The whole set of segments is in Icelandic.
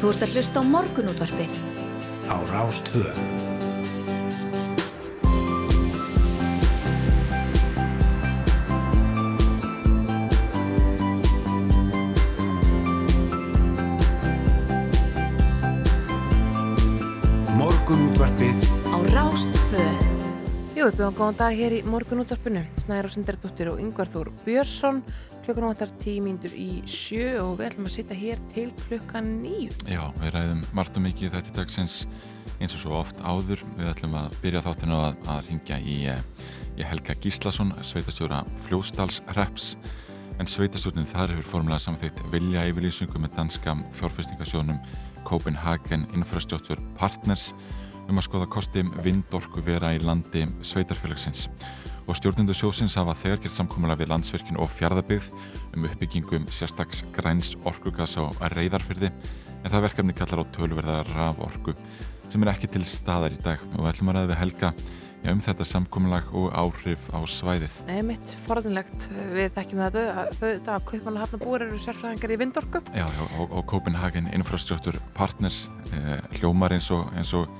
Þú ert að hlusta á morgunútvarpið. Á Rástvö. Morgunútvarpið Á Rástvö. Jú, við bjóðum góðan dag hér í morgunútvarpinu. Snæður og Sindardóttir og Yngvar Þór Björnsson. Klukkan vantar tímindur í sjö og við ætlum að sitja hér til klukkan nýju. Já, við ræðum margt og mikið þetta dagsins eins og svo oft áður. Við ætlum að byrja þáttinu að, að ringja í, eh, í Helga Gíslason, sveitastjóra Fljósdalsreps. En sveitastjórnin þar hefur formulega samþýtt vilja yfirlýsingu með danska fjárfestingasjónum Copenhagen Infrastructure Partners um að skoða kosti vindorku vera í landi sveitarfélagsins og stjórnendu sjósins hafa þegar gert samkómulega við landsverkin og fjárðabyggð um uppbyggingum sérstaks græns orkugas á reyðarfyrði en það verkefni kallar á tölverða raforku sem er ekki til staðar í dag og ætlum að ræða við Helga já, um þetta samkómulag og áhrif á svæðið. Nei, mitt forðinlegt við þekkjum þetta. Þau, þetta að kaupanlega hafnabúar eru sérfræðingar í vindorku. Já, já og, og Copenhagen Infrastructure Partners eh, hljómar eins og, eins og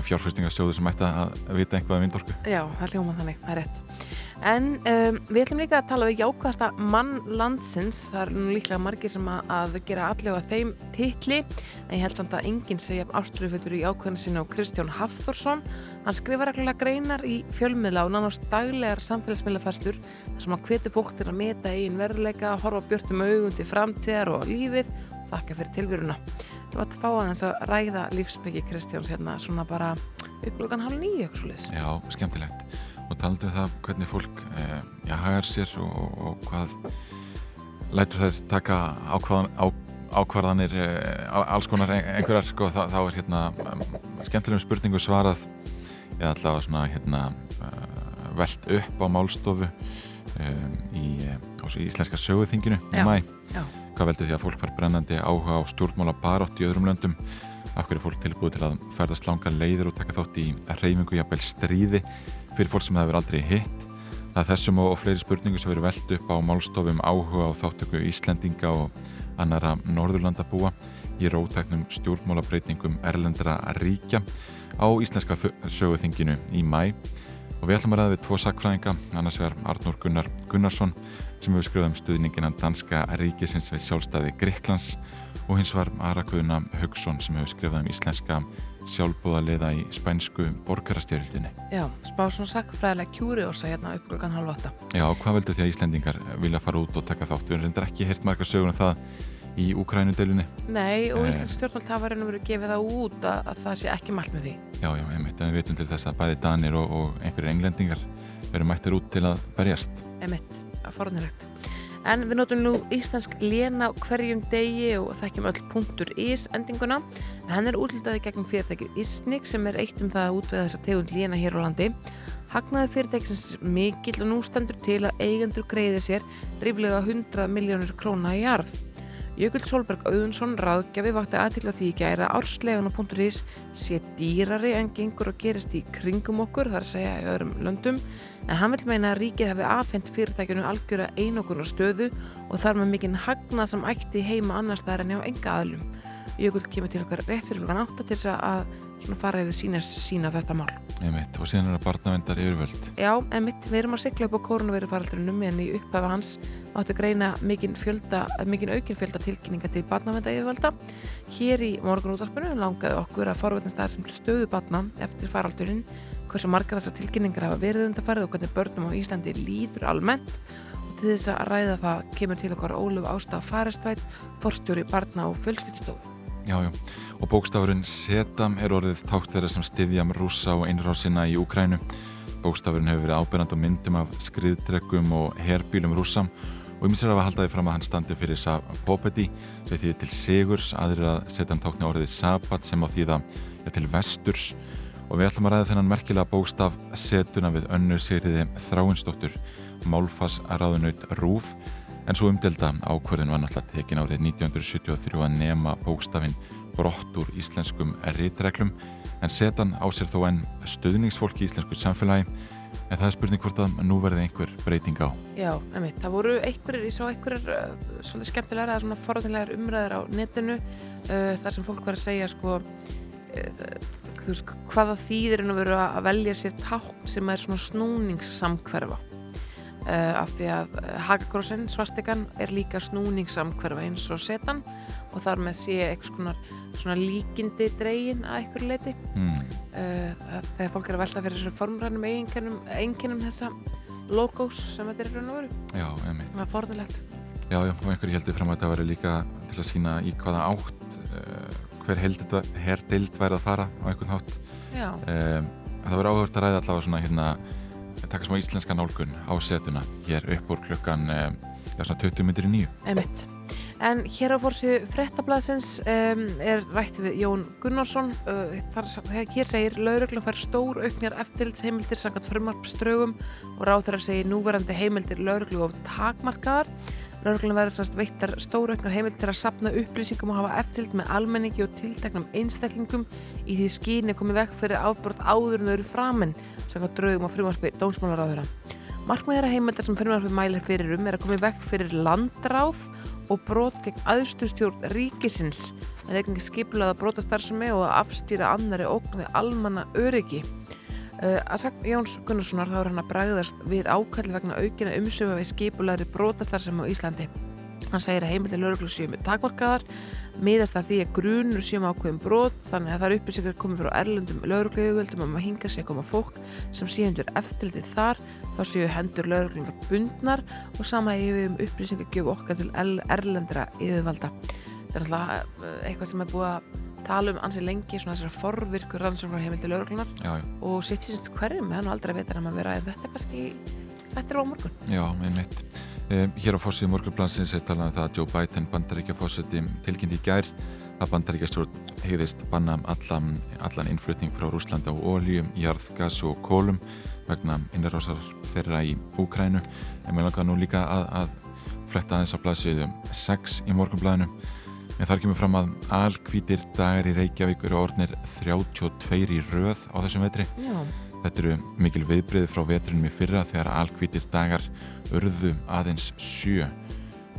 já, fjárfyrstingasjóður sem ætti að vita einhvað um vindorku. Já, það hljóma þannig, það er rétt. En um, við ætlum líka að tala við jákvæðasta mann landsins. Það er nú líklega margir sem að, að gera allega þeim titli. En ég held samt að enginn segja áströðufötur í ákveðinu sinna á Kristján Hafþórsson. Hann skrifar reglulega greinar í fjölmiðla og nánast daglegar samfélagsmiðlaferstur þar sem hann hvetur fólk til að meta eigin verðleika, horfa björnum augum til framtíðar og lífið og þakka fyrir tilvöruna. Þú vart að fá aðeins að ræða lífsbyggi Kristjáns hérna svona bara upplökan halv nýju. Já, skemmtilegt. Og taldu um það hvernig fólk eh, já, hagar sér og, og hvað lætur þess taka ákvaðan, á, ákvarðanir eh, alls konar einhverjar sko, þá, þá er hérna um, skemmtilegum spurningu svarað eða allavega svona hérna uh, velt upp á málstofu um, í, í íslenska söguþinginu í mæ. Já. Hvað veldur því að fólk fær brennandi áhuga á stjórnmála barátt í öðrum löndum? Af hverju er fólk tilbúið til að ferðast langa leiðir og taka þátt í reyfingu jafnvel stríði fyrir fólk sem það verður aldrei hitt? Það er þessum og, og fleiri spurningu sem verður veld upp á málstofum áhuga á þáttöku Íslendinga og annara Norðurlandabúa í rótæknum stjórnmálabreitingum Erlendra ríkja á íslenska söguþinginu í mæ og við ætlum að ræða við tvo sakfræðinga annars vegar Arnur Gunnar Gunnarsson sem hefur skrifað um stuðningina danska ríkisins við sjálfstæði Greiklands og hins var Arakvöðuna Haugsson sem hefur skrifað um íslenska sjálfbúðaliða í spænsku borgarastjörildinni. Já, spá svona sakfræðilega kjúri og segja hérna upp klukkan halv åtta. Já, hvað veldur því að Íslendingar vilja fara út og taka þátt? Við reyndar ekki hirt marga sögur um það í Úkrænudeilunni. Nei, og Eh. Íslands stjórnvöld hafa reynum verið gefið það út að, að það sé ekki mælt með því. Já, já, einmitt, en við veitum til þess að bæði Danir og, og einhverjir englendingar veru mættir út til að berjast. Emitt, forðanilegt. En við notum nú íslensk léna hverjum degi og þekkjum öll punktur ís endinguna. En hann er útlitaði gegn fyrirtækið Isnik sem er eitt um það að útvega þessa tegund léna hér á landi. Hagnaði fyrirtækisins mikill og nú stendur til að eigendur greiði sér ríflega 100 miljónir króna í arð. Jökull Solberg Auðunsson ráðgjafi vakti aðtil á því ekki að árslegan á .is sé dýrari en gengur og gerist í kringum okkur, þar segja í öðrum löndum, en hann vil meina að ríkið hafi afhengt fyrirtækjunu algjöra einokun og stöðu og þar með mikinn hagnað sem ætti heima annars þar en hjá enga aðlum. Jökull kemur til okkar rétt fyrir hlugan átta til þess að fara yfir sína, sína þetta mál. Einmitt, og síðan er það barnavendar yfirvöld. Já, emitt, við erum að sigla upp á koronavirufaraldrinum en í upphafa hans áttu greina mikinn fjölda, mikinn aukinn fjölda tilkynninga til barnavenda yfirvalda. Hér í morgunútvarpinu langaði okkur að forvetnast það sem stöðu barna eftir faraldurinn, hversu margar þessar tilkynningar hafa verið undarfarið og hvernig börnum á Íslandi líður almennt og til þess að ræða það kemur til okkar Óluf Ástaf Farestveit, forstjóri barna og fjölskyldstofu. Já, já, og bókstafurinn Setam er orðið tátt þeirra sem styðjam rúsa og einrásina í Úkrænu. Bókstafurinn hefur verið ábyrjand á myndum af skriðdregum og herbílum rúsam og ymsir af að halda því fram að hann standi fyrir Sapopedi sem þýðir til Sigurs, aðrir að Setam tákna orðið Sabat sem á þýða ja, til Vesturs. Og við ætlum að ræða þennan merkilega bókstaf setuna við önnu Sigriði Þráinsdóttur, Málfas Ráðunaut Rúf En svo umdelda ákvörðin var náttúrulega tekin árið 1973 að nema bókstafinn brott úr íslenskum rítreglum en setan á sér þó enn stöðningsfólk í íslensku samfélagi. En það er spurning hvort að nú verði einhver breyting á. Já, emitt, það voru einhverjir, ég sá einhverjir uh, svolítið skemmtilegar eða svona forðanlegar umræður á netinu uh, þar sem fólk var að segja sko uh, veist, hvaða þýðir en að vera að velja sér tákn sem er svona snúningssamkverfa uh, af því að hakakrossin, svastikan er líka snúningssamkverfa eins og setan og þar með sé eitthvað svona, svona líkindi dregin að einhverju leiti Hmm. uh, þegar fólk er að velta fyrir þessu formrænum eiginkennum, þessa logos sem þetta er raun og veru Já, einmitt. það er forðulegt Já, já, og einhverju heldur fram að þetta veri líka til að sína í hvaða átt uh, hver herdild væri að fara á einhvern hátt. Já, það verður áhugast að ræða allavega svona hérna, taka smá íslenska nálgun á setuna hér upp úr klukkan um, já, svona 20 myndir í nýju. emitt En hér á fórsu frettablasins um, er rætt við Jón Gunnarsson uh, þar, hér segir lauruglu fær stór auknjar eftirlitsheimildir samkvæmt frumarpströgum og ráþæra segir núverandi heimildir lauruglu of takmarkaðar Lauruglan verður sannst veittar stór auknar heimildir til að sapna upplýsingum og hafa eftirlit með almenningi og tilteknum einstaklingum í því skyni komið vekk fyrir afbrot áður en þau eru framin samkvæmt draugum á frumarpi dómsmálaráðura Markmið þeirra heimildar sem frumarpi mælir fyrir um er að komið vekk fyrir landráð og brot gegn aðstustjórn ríkisins en eitthvað skiplaða brotastarfsemi og að afstýra annari ógn við almanna öryggi. Uh, að sagt Jóns Gunnarssonar þá er hann að bregðast við ákalli vegna aukina umsöfa við skipulaðri brotastarfsemi á Íslandi. Hann segir að heimildi lauruglu með takmarkaðar, miðast að því að grunur séu með ákveðum brot, þannig að það er upplýsingar komið frá erlendum lauruglujöföldum um að hinga að koma fólk sem síðandur eftirlitið þar, þá séu hendur lauruglunar bundnar og sama yfir um upplýsingar gjöf okkar til erlendra yfirvalda. Þetta er alltaf eitthvað sem er búið að tala um ansið lengi, svona þessara forvirkur rannsóknar heimildi já, og sitt síðan hverjum, hann aldrei að hann að vera en þetta er kannski, þetta er á morgun já, einmitt. Um, hér á fórsíðu morgunblansins er talað um það að Joe Biden, bandaríkja fórseti, tilkynnt í gær að bandaríkjastjórn hegðist banna allan, allan innflutning frá Rúslanda og ólíum, jarðgas og kólum vegna innrásar þeirra í Úkrænu. En mér langar nú líka að, að fletta aðeins á blaðsviðum 6 í morgunblæðinu. En þar kemur fram að alkvítir dagar í Reykjavík eru orðnir 32 í röð á þessum vetri. Já, Þetta eru mikil viðbriði frá vetrinum í fyrra þegar alkvítir dagar urðu aðeins sjö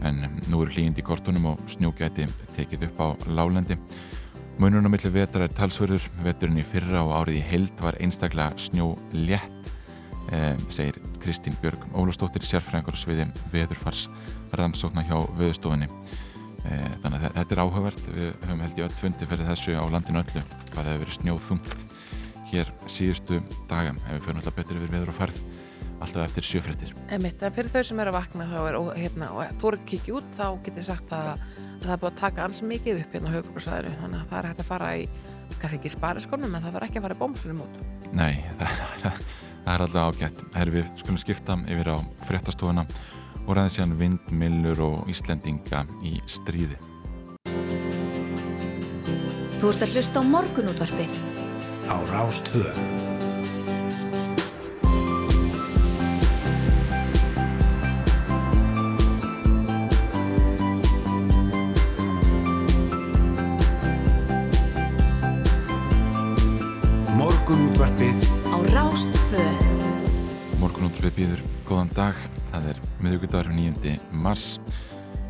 en nú eru hlýjandi í kortunum og snjógæti tekið upp á lálendi. Munurinn á milli vetra er talsverður, veturinn í fyrra og árið í heild var einstaklega snjó létt, eh, segir Kristín Björg Ólafsdóttir, sérfræðingur á sviði veðurfars rannsókna hjá veðustofinni. Eh, þannig að þetta er áhugavert, við höfum held í öll fundi fyrir þessu á landinu öllu, hvað það hefur verið snjóþungt hér síðustu daga. Ef við fyrir alltaf betur yfir veður og farð alltaf eftir en fyrir þau sem eru að vakna þá er, hérna, og þú eru að kikið út þá getur sagt að, að það er búið að taka ans mikið upp hérna á höfuborgarsæðinu þannig að það er hægt að fara í, kannski ekki spariskonum en það var ekki að fara í bómsunum út Nei, það er, það er alltaf ágætt. Herri við skulum skipta yfir á fréttastofuna og ræði síðan vindmillur og Íslendinga í stríði. Þú ert að hlusta á morgunútvarpið á Rástvö. Morgunútvarpið á Rástfö Morgunútrfið býður góðan dag. Það er miðugudagur 9. mars.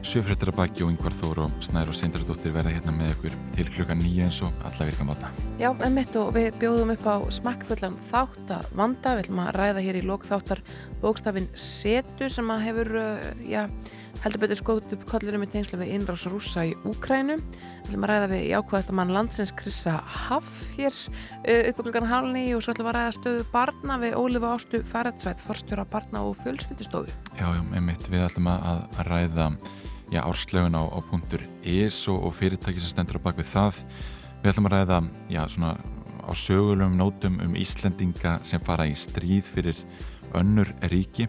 Sjöfréttir að baki og yngvar Þór og Snær og Sindradóttir verða hérna með ykkur til klukkan nýja eins og alla virka mótna. Já, emitt og við bjóðum upp á smakkfullan þátt að vanda, við ætlum að ræða hér í lók þáttar bókstafinn setu sem að hefur, uh, já, heldur betur skótt upp kollinum í tengslu við innrás rúsa í Úkrænu. Við ætlum að ræða við jákvæðasta mann landsins Krissa Haff hér uh, upp á klukkan hálni og svo ætlum við að ræða stöðu barna við Ólifa Ástu Færetsvætt, forstjóra barna og fjölskyldistofu. Já, já, einmitt, við ætlum að, að ræða já, árslögun á, á punktur is og, og fyrirtæki sem stendur á bakvið það. Við ætlum að ræða, já, svona á sögulegum nótum um Íslendinga sem fara í stríð fyrir önnur ríki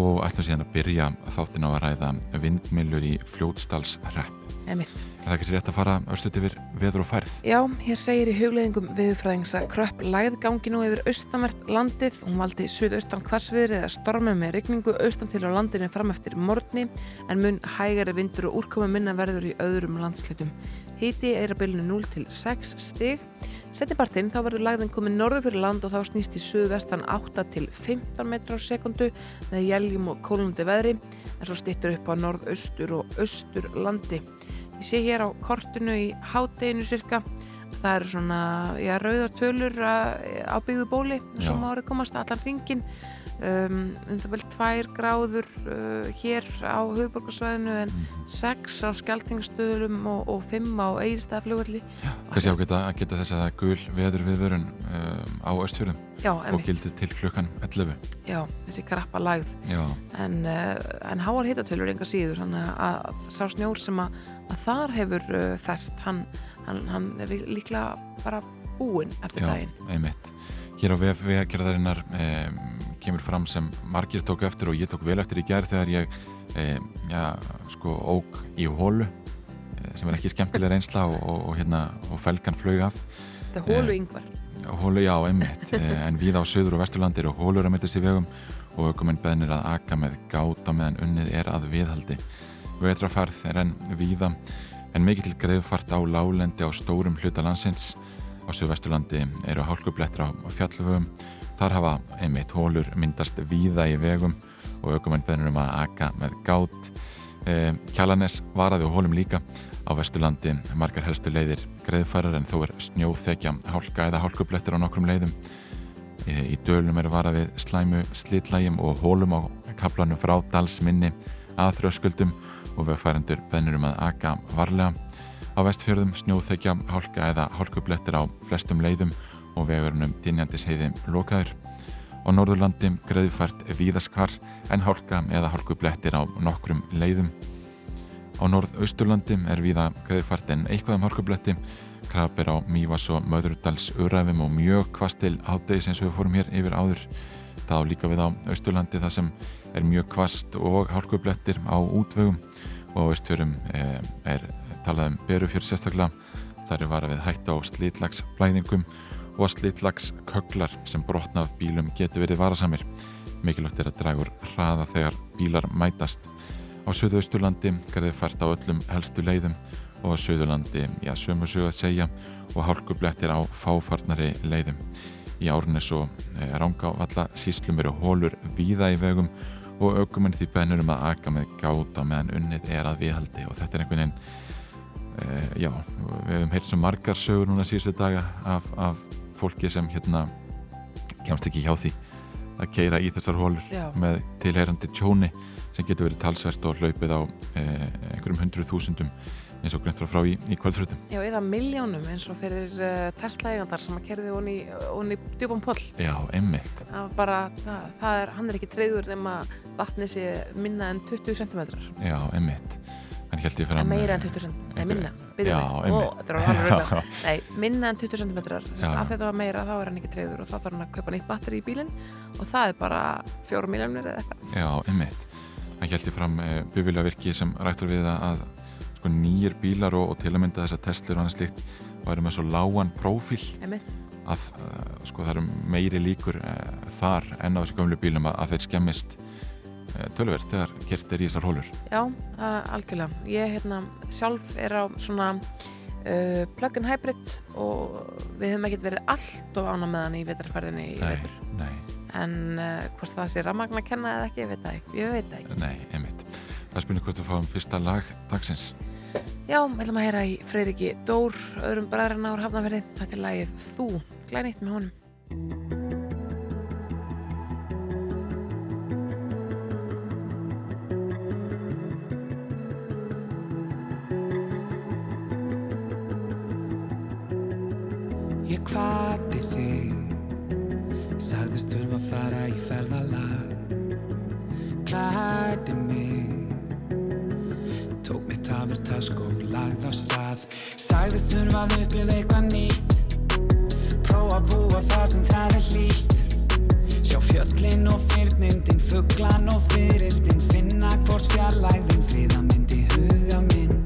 og ætlum síðan að byrja þáttin á að ræða vindmilur í fljótstalsrepp. Það er ekki rétt að fara örstuðt yfir veður og færð. Já, hér segir í hugleðingum viðfræðings að kröpp læð gangi nú yfir austanvert landið. Hún valdi suðaustan hvassviðri eða stormið með rigningu austan til á landinu fram eftir morgni en mun hægari vindur og úrkomi minna verður í öðrum landslitum. Híti er að bylnu 0 til 6 stig. Setnibartinn þá verður læðin komið norður fyrir land og þá snýst í suðvestan 8 til 15 metrar á sekundu með jæljum og kólunandi veðri en svo stittur upp á norðaustur og austur landi. Ég sé hér á kortinu í hádeginu cirka það eru svona, já, rauðartölur á byggðu bóli sem árið komast allan hringin um, undan vel tvær gráður uh, hér á höfuborgarsvæðinu en Mhm. sex á skjáltingstöðurum og, og fimm á eigistæðaflugvalli Þessi á geta, að geta þess að það gul veður viðvörun um, á östfjörðum Já, og gildi til klukkan 11. já, þessi krappa lagð Já, en, uh, en háar hitatölur enga síður, þannig að, að sá snjór sem að, að þar hefur uh, fest, hann, hann, hann er líklega bara búinn eftir já, daginn. einmitt. Hér á VF vegagerðarinnar um, kemur fram sem margir tók eftir og ég tók vel eftir í gerð þegar ég um, já, sko, ók í hólu eh, sem er ekki skemmtilega reynsla og, og, og, hérna, og felgan flög af Þetta er hólu yngvar. Hólu, já, einmitt, eh, en við á söður og vesturlandi eru hólur að myndast í vegum og aukumenn beðnir að aka með gáta meðan unnið er að viðhaldi. Vetrafarð er enn víða en mikill greiðfart á lálendi á stórum hluta landsins. Á söðvesturlandi eru hálkublettra á fjallvögum. Þar hafa einmitt hólur myndast víða í vegum og aukumenn beðnir um að aka með gát. Eh, Kjallanes varaði á hólum líka á vesturlandi margar helstu leiðir greiðfærar en þó er snjóþekja hálka eða hálkublettir á nokkrum leiðum í dölum er varað við slæmu slitlægjum og hólum á kaplanum frá dalsminni að þröskuldum og vegfærendur bennur um að aka varlega á vestfjörðum snjóþekja hálka eða hálkublettir á flestum leiðum og vegurunum dynjandis heiði lokaður. Á Norðurlandi greiðfært víðaskvar en hálka eða hálkublettir á nokkrum leiðum. Á norðausturlandi er viða greiðfært en eitthvað um hálkubletti. Krabir á Mývas og Möðrudals öræfum og mjög kvast til háttegis eins og við fórum hér yfir áður. Það á líka við á austurlandi það sem er mjög kvast og hálkublettir á útvögum og á austfjörum er, er talað um berufjör sérstaklega. Þar er varað við hætta á slítlagsblæðingum og slítlagsköklar sem brotna af bílum getur verið varasamir. Mikilvægt er að dragur hraða þegar bílar mætast. Á Suðausturlandi gerði fært á öllum helstu leiðum og á Suðurlandi, já, sömu sögu að segja og hálkublettir á fáfarnari leiðum. Í árnes og e, rángávalla síslum eru hólur víða í vegum og aukumenn því bennur um að aka með gáta meðan unnið er að viðhaldi og þetta er einhvern veginn, já, við hefum heilt svo margar sögur núna síðustu daga af, af fólki sem hérna kemst ekki hjá því að keira í þessar hólur Já. með tilheyrandi tjóni sem getur verið talsvert og hlaupið á eh, einhverjum hundruð þúsundum eins og greint frá frá í, í kvöldfrutum. Já, eða miljónum eins og fyrir uh, Tesla-eigandar sem að kerði honni í djúbum poll. Já, var bara, það, það er, hann er ekki treyður nema vatni sé minna en 20 cm. Já, einmitt. Hann fram... Meira en 20 cm, nei minna, Já. Ó. Nei, minna en 20 cm. Af þetta var meira, þá er hann ekki treyður og þá þarf hann að kaupa nýtt batteri í bílinn og það er bara fjóru miljónir eða eitthvað. Já, einmitt. Hann ég fram eh, bifilja virki sem rættur við að, að sko, nýjir bílar og, og til að mynda þessar Teslur og annað slíkt væri með svo lágan prófíl Einmitt. að uh, sko, það eru meiri líkur uh, þar enn á þessu gömlu bílum að, að þeir skemmist tölverð þegar kert er í þessar hólur. Já, algjörlega. Ég hérna, sjálf er á svona uh, plug-in hybrid og við höfum ekkert verið allt of ána með hann í vetarferðinni í vetur. En uh, hvort það sé rammagn að kenna eða ekki, ég veit það ekki. Ég veit það ekki. nei, einmitt. Það spynir hvort við fáum fyrsta lag dagsins. Já, við ætlum að heyra í Freyriki Dór, öðrum bræðurinn ár hafnaverði. Þetta er lagið Þú, glænýtt með honum. Kvati þig. Sagðist þurfa að fara í ferðalag. Klæti mig. Tók mitt hafur task og lagð á stað. Sagðist þurfa að upplifa eitthvað nýtt. Prófa að búa það sem það er hlýtt. Sjá fjöllin og fyrnindin Fuglan og fyririldin Finna hvort fjarlægðin Friða myndi huga minn.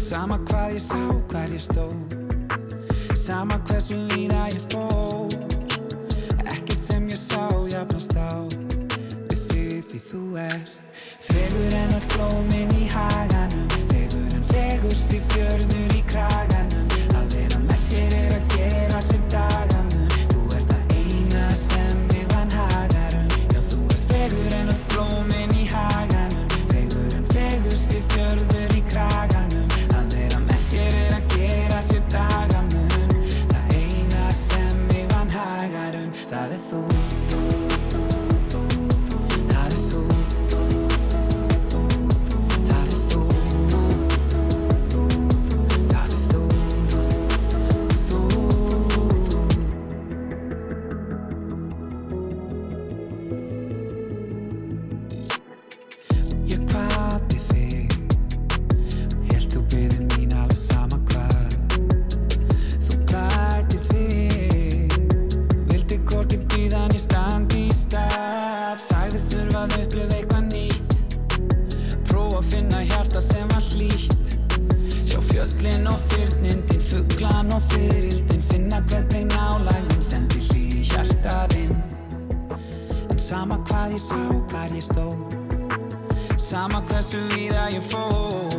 Sama hvað ég sá, hver ég stóð Sama hversu víða ég fór. Ekkert sem ég sá, jafnast á. Við því því þú ert Fegur en öll blómin í haganum. Fegur en fegust í fjörður í kraganum. Að vera með þér er að ég sá, hvar ég stóð. Sama hversu víða ég fór.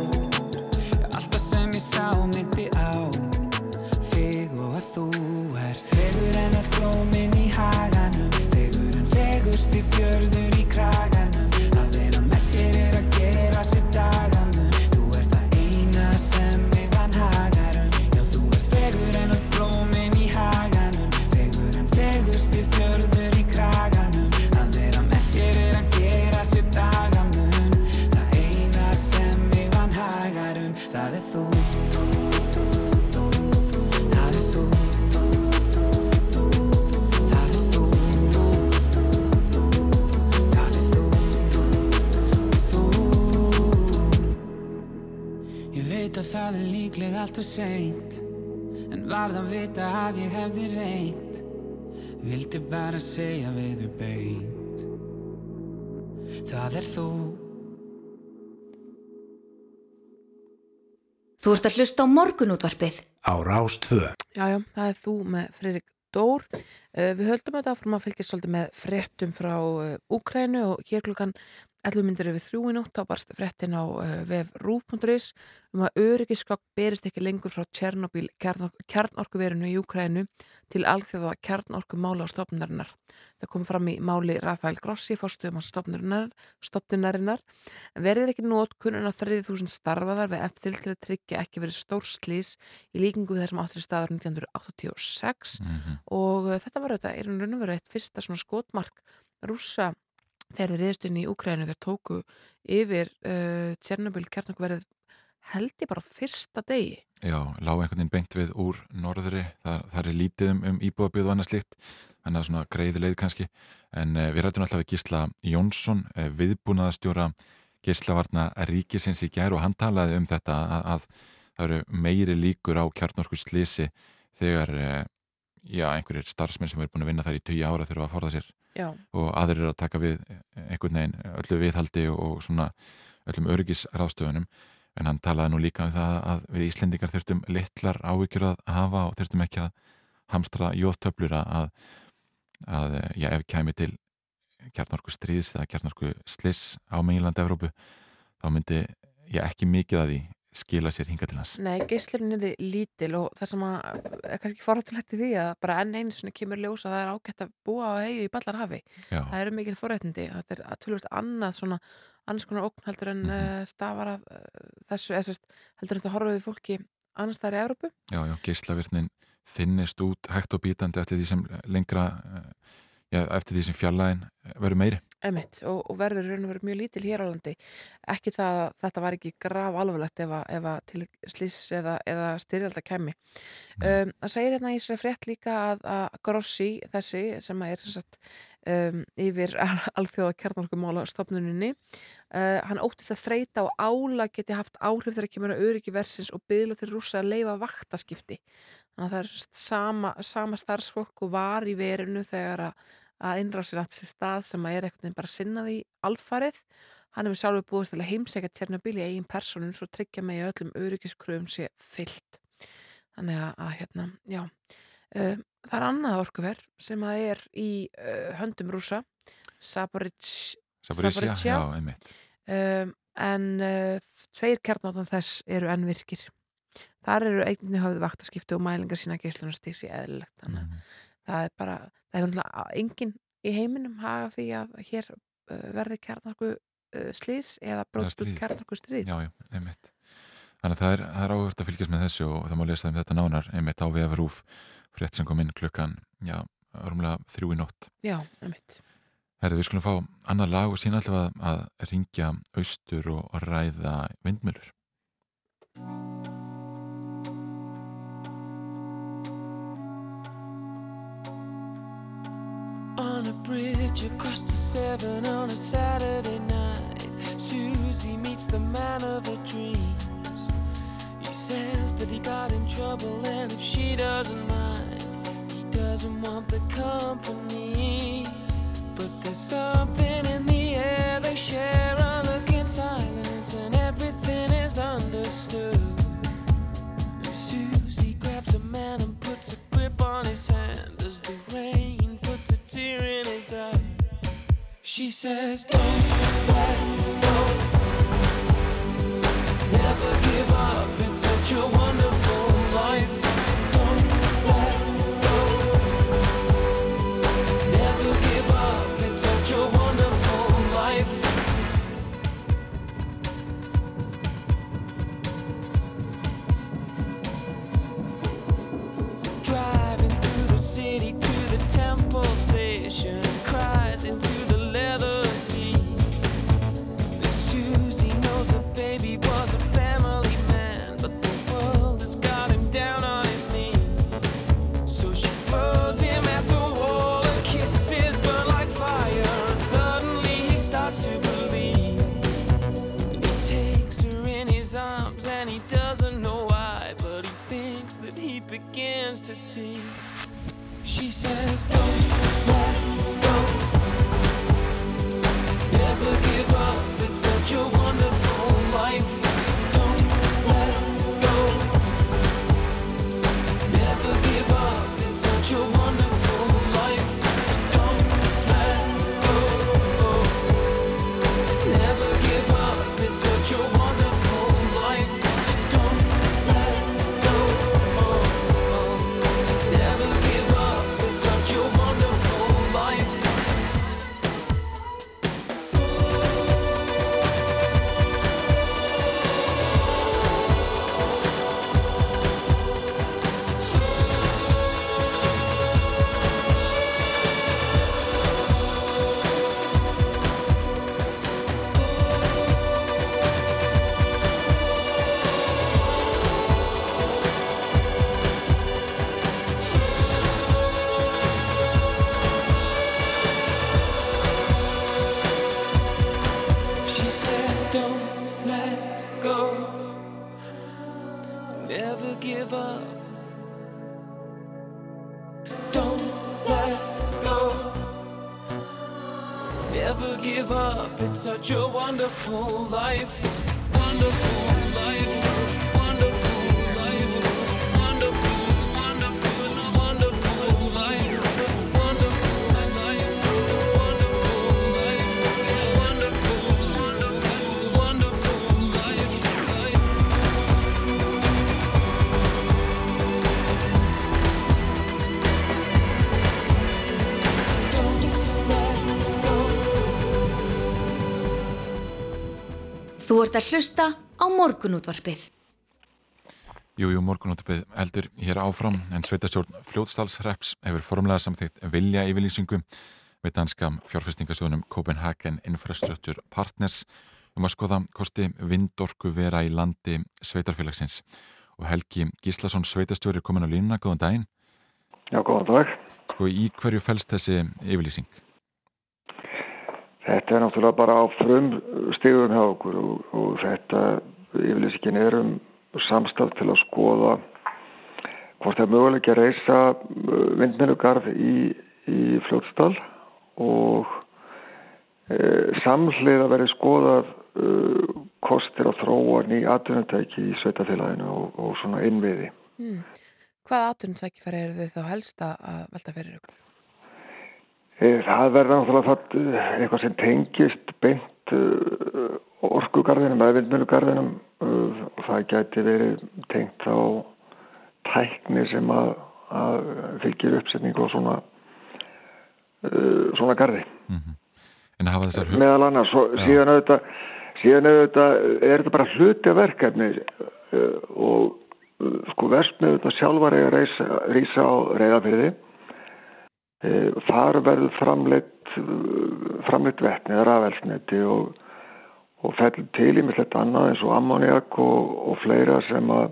Alltaf sem ég sá myndi á Þig og að þú ert Fegur en öll blómin í haganum. Fegur en fegust í fjörður seint En varð að vita að ég hefði reynt Vildi bara segja við þau beint Það er þú Þú ert að hlusta á morgunútvarpið. á Rástvö. Já, já, það er þú með Freirik Dór. Uh, við höldum þetta áfram að fylgjast svolítið með fréttum frá uh, Úkrænu og hér klukkan 11 myndir yfir þrjú í nótt á barst fréttin á uh, vef rúf.is um að öryggiskokk berist ekki lengur frá Tjernobyl kjarnorkuverinu í Úkrænu til alþjóða kjarnorkumála á stofnunarinnar. Það kom fram í máli Rafael Grossi, fórstuðum á stofnunarinnar. Verðir ekki nótkunn en á 30.000 starfaðar við eftir til að tryggja ekki verið stór slís í líkingu við þessum áttur staður 1986 Mhm. og uh, þetta var þetta, er raun og verið eitt fyrsta svona skotmark rússa þegar þeir reyðist inn í Úkrænu þeir tóku yfir uh, Tjernobyl kjarnokverið held ég bara fyrsta degi. Já, lág einhvern veginn beint við úr norðri, það, það er lítið um, um íbúðabíð og annað slíkt, þannig að svona greiði leið kannski, en uh, við rættum alltaf við Gísla Jónsson, uh, viðbúnaðastjóra Gíslavarna ríkisins í gær og hann talaði um þetta að, að það eru meiri líkur á kjarnorku slisi þegar uh, já, einhverjir starfsmenn sem eru búin að vinna þar í tíu ára þurfa að forða sér. Já, og aðrir eru að taka við einhvern veginn öllu viðhaldi og svona öllum örgisráðstöfunum en hann talaði nú líka um það að við Íslendingar þurftum litlar áhyggjur að hafa og þurftum ekki að hamstra jóttöflur að, að já, ef kæmi til kjarnorku stríðs eða kjarnorku sliss á meginlandi Evrópu þá myndi ég ekki mikið að því skila sér hinga til hans? Nei, geislurinn er lítil og það sem að er kannski forrættulegt í því að bara enn einu svona kemur ljós að það er ágætt að búa á hegi í ballarhafi. Já, það eru mikil forrættindi, þetta er tölvöld annað svona, annars konar ókn heldur en mm stafar af uh, þessu, eða heldur en þetta horfið fólki annars þar í Evrópu. Já, já, geislavirtnin þinnist út hægt og bítandi eftir því sem lengra eh, já, eftir því sem fjallaðin verður meiri Emitt, og, og verður raun og verið mjög lítil hér á landi. Ekki það að þetta var ekki graf alvarlegt ef að, ef að til slís eða, eða styrjalda kemmi um, það segir hérna í sér frétt líka að, að Grossi þessi sem er sagt, um, yfir alþjóða kjarnorkumála stofnuninni uh, hann óttist að þreita og ála geti haft áhrif þegar kemur að öryggi versins og byðla til rúsa að leifa vaktaskipti. Þannig að það er sama, sama starfsfólk og var í verinu þegar að að innrásir átt sér stað sem að er eitthvað bara sinnað í alfarið. Hann hefur sjálfur búist til að heimsækja Tjernobyl í eigin personun svo tryggja mig að öllum öryggiskröfum sé fyllt þannig að, að hérna, já. Uh, það er annað orkuver sem að er í uh, höndum rúsa Saborítsja um, en uh, tveir kjarnátan þess eru ennvirkir þar eru einnig hafið vaktaskiptu og mælingar sína geyslunastíks í eðlilegt þannig að mm. Það er bara það hefur náttúrulega enginn í heiminum hafa því að hér uh, verði kjarnarku uh, slís eða bróðst út kjarnarku stríð. Já, já, einmitt. Þannig að það er, er áhört að fylgjast með þessu og það má lesa um þetta nánar einmitt á VF-rúf frétt sem kom inn klukkan, já, örmlega þrjú í nótt. Já, einmitt. Herði, við skulum fá annar lag og sína alltaf að, að ringja austur og, og ræða vindmjölur A bridge across the seven on a Saturday night, Susie meets the man of her dreams. He says that he got in trouble, and if she doesn't mind, he doesn't want the company. But there's something in the air they share, a look in silence, and everything is understood. And Susie grabs a man and puts a grip on his hand in. She says, Don't let go. Never give up. It's such a wonderful life. Don't let go. Never give up. It's such a wonderful life. Driving through the city to the temple station, cries into the leather seat. And Susie knows her baby was a family man, but the world has got him down on his knees. So she throws him at the wall and kisses burn like fire. And suddenly he starts to believe. And he takes her in his arms and he doesn't know why, but he thinks that he begins to see. She says, Don't let such a such a wonderful life. Ert að hlusta á morgunútvarpið. Jú, jú, morgunóttupið eldur hér áfram en sveitastjórn fljótstalsreps hefur formlega samþýtt vilja yfirlýsingu við danska fjárfestingasjónum Copenhagen Infrastructure Partners um að skoða kosti vindorku vera í landi sveitarfélagsins og Helgi Gíslason sveitastjóri komin á línuna, góðan daginn Já, góðan dag. Sko, í hverju fælst þessi yfirlýsing? Þetta er náttúrulega bara á frum stigum hjá okkur og, og þetta yfirlýsingin er um samstaf til að skoða hvort það er möguleik að reysa uh, vindmennugarð í, í fljótsdal og uh, samhlið að verði skoðað uh, kostir að þróa ný atvinnutæki í sveitafélaginu og, og svona innviði. Mm. Hvað atvinnutækifæri eru þið þá helst að velta fyrir ykkur? Það verður náttúrulega það eitthvað sem tengist beint orkugarðinum eða vindmjölugarðinum og það gæti verið tengt á tækni sem að, að fylgir uppsetning og svona svona garði. Mm -hmm. meðal annars síðan auðvitað, síðan auðvitað er þetta bara hluti verkefni og sko versmið auðvitað sjálfar er að reysa á reyðafyrði þar verður framleitt framleitt vetni eða rafelsniti og og fellur til í með þetta annað eins og ammoniak og, og fleira sem að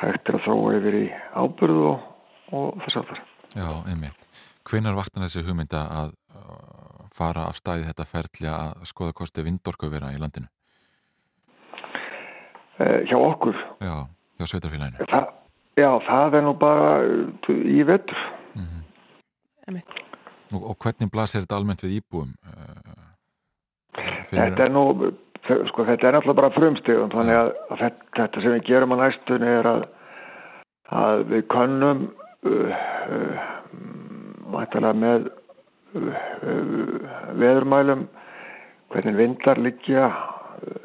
hægt er að þróa yfir í ábyrðu og, og þess það. Já, einmitt. Hvenar vaknar þessi hugmynda að fara af staði þetta ferli að skoða kosti vindorkuvera í landinu? Eh, hjá okkur? Já, hjá sveitarfélaginu. Þa, já, það er nú bara í vettur. Mm -hmm. Og, og hvernig blasir þetta almennt við íbúum? Uh, Þetta er nú, sko þetta er náttúrulega bara frumstegum þannig að, að þetta, þetta sem við gerum á næstunni er að, að við könnum uh, uh, mættalega með uh, uh, veðurmælum hvernig vindar liggja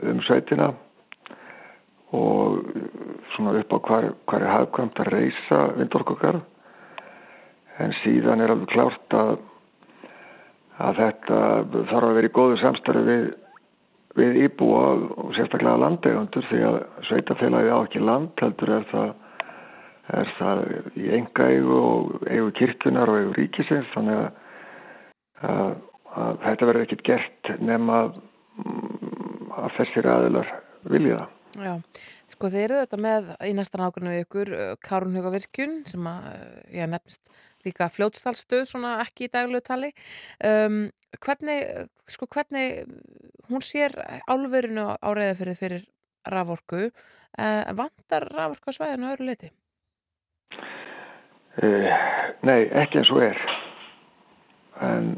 um sveitina og svona upp á hvar, hvar er hafkvæmt að reysa vindorkokar en síðan er alveg klárt að að þetta þarf að vera í góðu samstarfi við, við íbúa og sérstaklega landegundur því að sveitafélagi á ekki land heldur er það, er það í enga eigu og eigu kirkunar og eigu ríkisins þannig að, að, að þetta verður ekkit gert nema að þessir aðilar vilja það. Já, sko þeir eru þetta með í næstan ákveðinu við ykkur Kárunhugavirkjun sem að, ég nefnist líka fljótstalstöð, svona ekki í daglegu tali. Um, hvernig, sko hvernig, hún sér álverinu á reyðafyrði fyrir raforku, uh, vantar raforku á svæðinu öðru leiti? Uh, nei, ekki eins og er. En,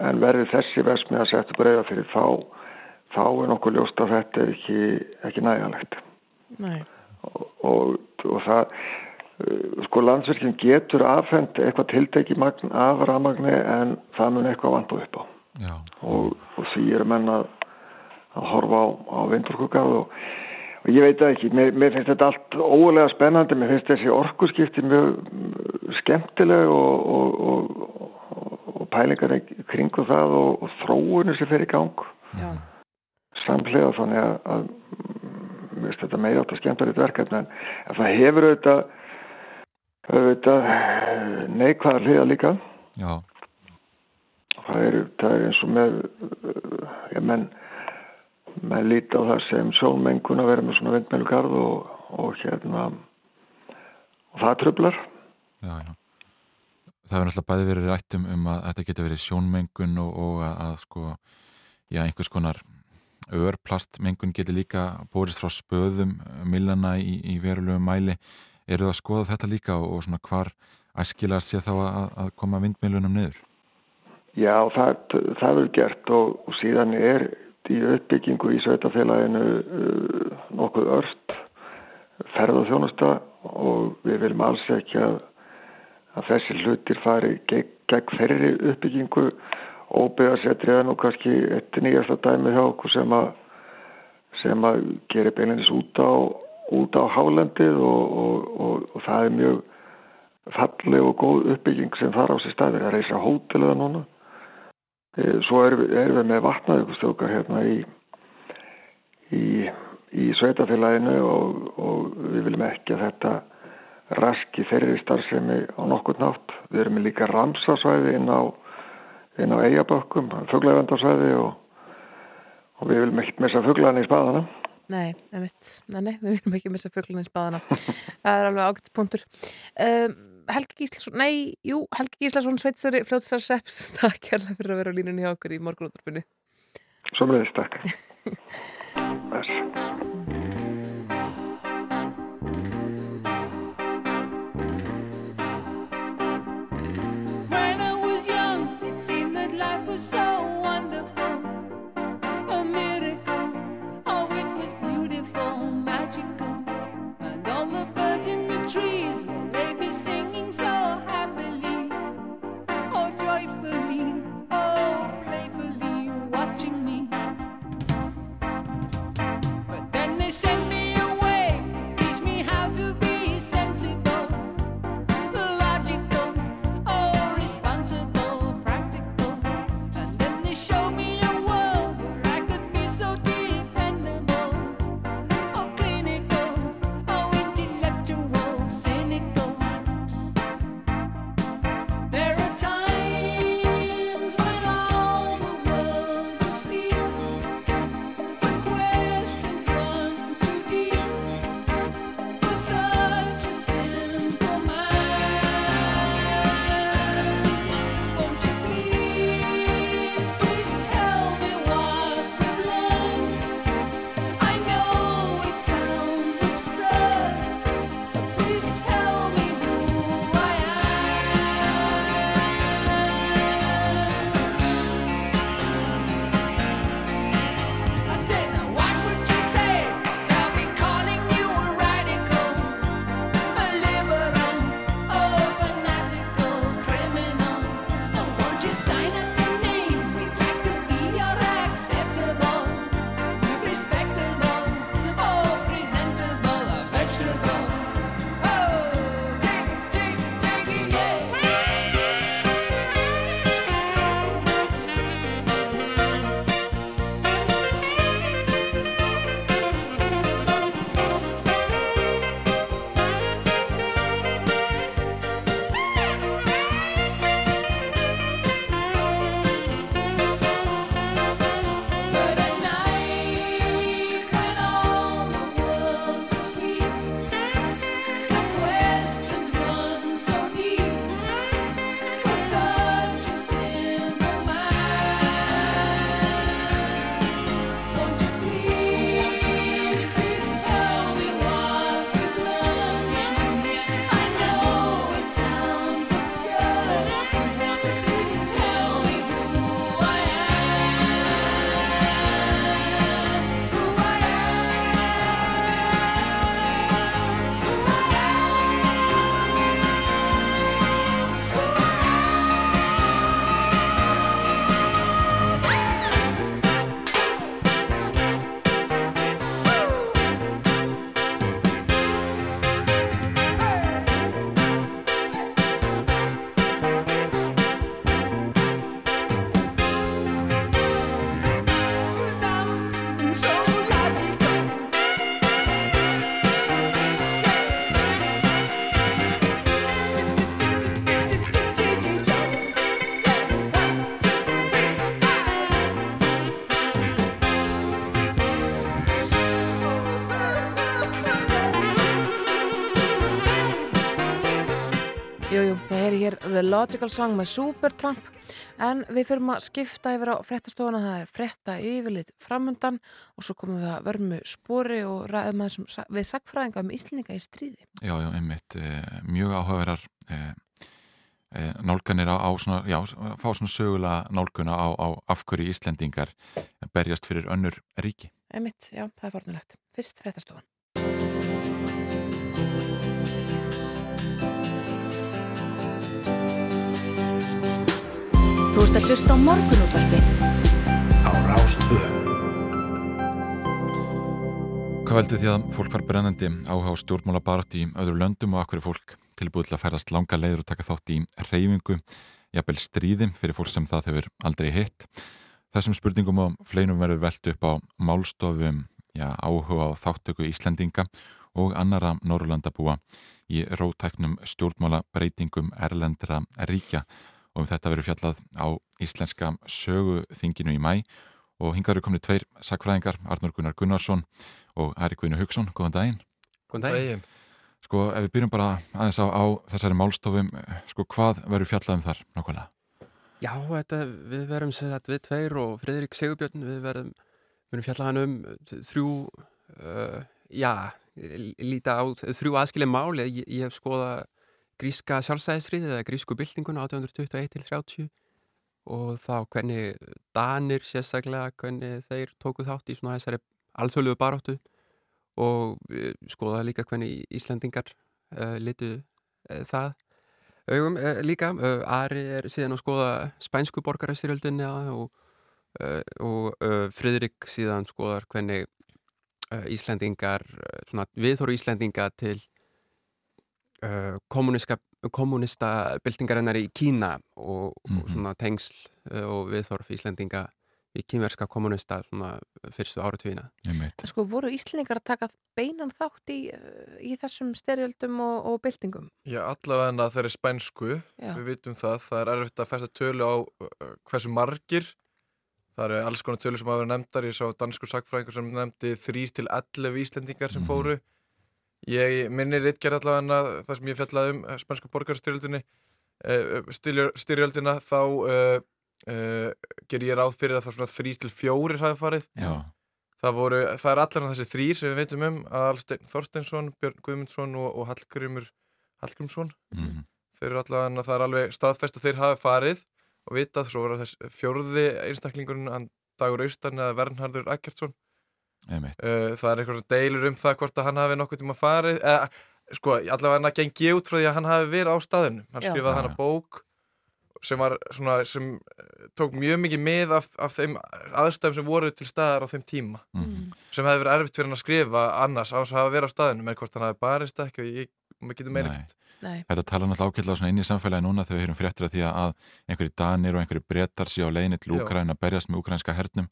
en verður þessi vesmi að setja upp reyðafyrði þá þá er nokkuð ljóst að þetta er ekki, ekki nægalegt Nei. og, og, og það uh, sko landsverkinn getur afhend eitthvað tilteki magn af rafmagni en það mun eitthvað vandu upp á. Og, og því er menn að, að horfa á, á vindurkukað og ég veit ekki, mér, mér finnst þetta allt ólega spennandi, mér finnst þessi orkuskipti mjög skemmtileg og pælingar kringu það og þróunir sem fer í gang. Já samlega þannig að, að finnst þetta meira átt að skemmta þetta verkefni en það hefur auðvitað, auðvitað neikvæðar hliða líka. Já. Það er, það er eins og með ég menn með líti á það sem sjónmengun að vera með svona vindmjölugarð og, og hérna og það tröflar Já, já. Það hefur náttúrulega bæði verið rættum um að þetta getur verið sjónmengun og, og að, að sko, já, einhvers konar örplastmengun getur líka bórist frá spöðum millana í, í verulegum mæli eru það að skoða þetta líka og, og svona hvar æskilar sé þá að, að koma vindmilunum niður? Já, það, það er gert og, og síðan er í uppbyggingu í sveitafélaginu uh, nokkuð örst ferð og þjónusta og við viljum alls ekki að, að þessi hlutir fari gegn, gegn ferri uppbyggingu óbyggjarsetri er nú kannski eitt nýjasta dæmi hjá okkur sem að sem að gera beilinnis út á út á hálendið og, og, og, og það er mjög falleg og góð uppbygging sem þar á sér staðir að reysa hóteluða núna. E, svo erum við, er við með vatnaðugustjókar hérna í í, í sveitafélaginu og við viljum ekki að þetta raski þeirri starfsemi á nokkur nátt við erum líka ramsasvæði inn á inn á eigabökkum, fugglavendarsvæði og, og við viljum ekki missa fugglarni í spaðana. Nei, nei, nei, við viljum ekki missa fugglarni í spaðana. það er alveg ágætt punktur. Um, Helgi Gíslason, nei, jú, Helgi Gíslason, Sveitsari, Fljótsarseps, takk kærlega fyrir að vera á línunni hjá okkur í morgunúttarpunni. Svo með þess, takk. Þess. The Logical Song með Supertramp. En við fyrum að skipta yfir á frettastofuna það er fretta yfirlit framundan og svo komum við að vermu spori og ræðum að þessum við sagfræðinga um Íslinga í stríði. Já, já, einmitt, eh, mjög áhugaverar eh, eh, nálganir á, á svona, já, fá svona sögulega nálguna á, á afhverju Íslendingar berjast fyrir önnur ríki. Einmitt, já, það er fornulegt Fyrst frettastofan Þú ert að hlusta á morgunútvarpið. Á Rástvö Hvað veldur því að fólk var brennandi áhuga á stjórnmála barátt í öðru löndum og akkur er fólk tilbúið til að ferast langa leiður og taka þátt í reyfingu, jafnvel stríði fyrir fólk sem það hefur aldrei hitt. Þessum spurningum og fleinum verður velt upp á málstofum já, áhuga á þáttöku Íslendinga og annara Norrlandabúa í rótæknum stjórnmála breytingum erlendra ríkja og um þetta verður fjallað á íslenska söguþinginu í mæ og hingar eru komni tveir sakfræðingar, Arnur Gunnar Gunnarsson og Ari Guðinu Hugson, góðan daginn. Góðan daginn. Sko, ef við byrjum bara aðeins á, á þessari málstofum, sko, hvað verður fjallað um þar nákvæmlega? Já, þetta, við verðum sér við tveir og Fridrik Sigurbjörn, við verðum, verðum fjallað hann um þrjú, uh, já, líta á þrjú aðskilja mál, ég, ég hef skoðað gríska sjálfstæðisriðið eða grísku byltinguna 1821-30 og þá hvernig Danir sérstaklega, hvernig þeir tókuð þátt í svona þessari alþjóðluðu baróttu og skoða líka hvernig Íslandingar uh, litu uh, það augum uh, líka. Ari er síðan að skoða spænsku borgarastyrjöldinni og, og Fridrik síðan skoðar hvernig Íslandingar, svona viðhóru Íslandinga til kommunista byltingarinnar í Kína og, mm -hmm. og svona tengsl uh, og viðþorf Íslendinga í kínverska kommunista svona fyrstu áratvíina. Sko voru Íslendingar að taka beinan þátt í, í þessum styrjöldum og, og byltingum? Já, allavega en að þeir eru spænsku, Já. við vitum það, það er erfitt að fæsta tölu á uh, hversu margir, það eru alls konar tölu sem hafa verið nefndar, ég sá dansku sakfræðingur sem nefndi 3-11 Íslendingar sem mm -hmm. fóru Ég minnir ytger allavega það sem ég fjallaði um eh, spænsku borgarstyrjöldinni uh, styrjöldina þá uh, uh, ger ég ráð fyrir að það svona þrý til fjórir hafi farið. Það, voru, það er allar þessi þrýr sem við veitum um Alstein Þorsteinsson, Björn Guðmundsson og, og Hallgrimur Hallgrimsson mm -hmm. þeir eru allavega, það er alveg staðfest að þeir hafi farið og vitað, svo voru þess fjórði einstaklingurinn Dagur Austan eða Vernhardur Akkertsson Uh, það er eitthvað deilur um það hvort að hann hafi nokkuð tíma farið eða, sko, allavega hann að gengi út frá því að hann hafi verið á staðinu hann Já. skrifaði hann að bók sem var svona, sem eh, tók mjög mikið með af, af þeim aðstæðum sem voru til staðar á þeim tíma. Mm. sem hefði verið erfitt fyrir hann að skrifa annars á þess að hafa verið á staðinu með hvort hann hafi barist ekki og ég, maður getur meira ekkert. Þetta tala náttúrulega ákveðlega inn í samfélagi núna þegar við heyrum fréttir að því að einhverju danir og einhverju brettar sé á leiðinni til Úkræn að berjast með úkrænska hernum.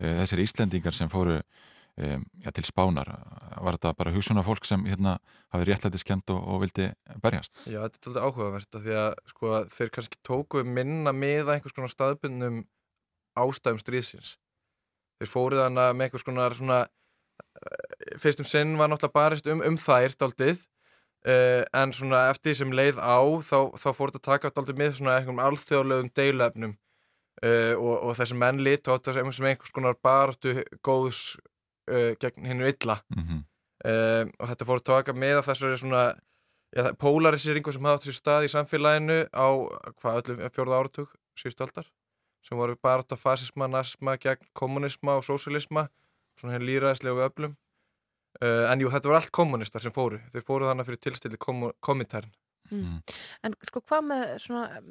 Eh, þessir Íslendingar sem fóru um, já, til spánar. Var þetta bara hugsunar fólk sem hérna hafið réttlæti skend og, og vildi berjast? Já, þetta er svolítið áhugavert því að sko, þeir kannski tóku minna með einhvers konar staðbundnum ástæðum stríðsins. Þeir fóruð hana með einhvers konar svona, eh, fyrstum sinn var náttúrulega barist um, um þær daldið uh, en svona eftir því sem leið á þá, þá fóruð þetta að taka daldið með svona einhverjum alþjóðlegum deilöfnum uh, og, og þessi menn lit og þetta sem einhvers konar baratu góðs uh, gegn hennu illa mm -hmm. um, og þetta fór að taka með að þessari svona ja, polariseringu sem hafði átt sér stað í samfélaginu á hvað öllum fjórða áratug síðustu aldar sem voru bara átt að fasisma, nasma, gegn kommunisma og sósialisma svona henni líraðislegu öflum uh, en jú, þetta voru allt kommunistar sem fóru þeir fóru þannig fyrir tilstilli komitærn mm. Mm. En sko hvað með svona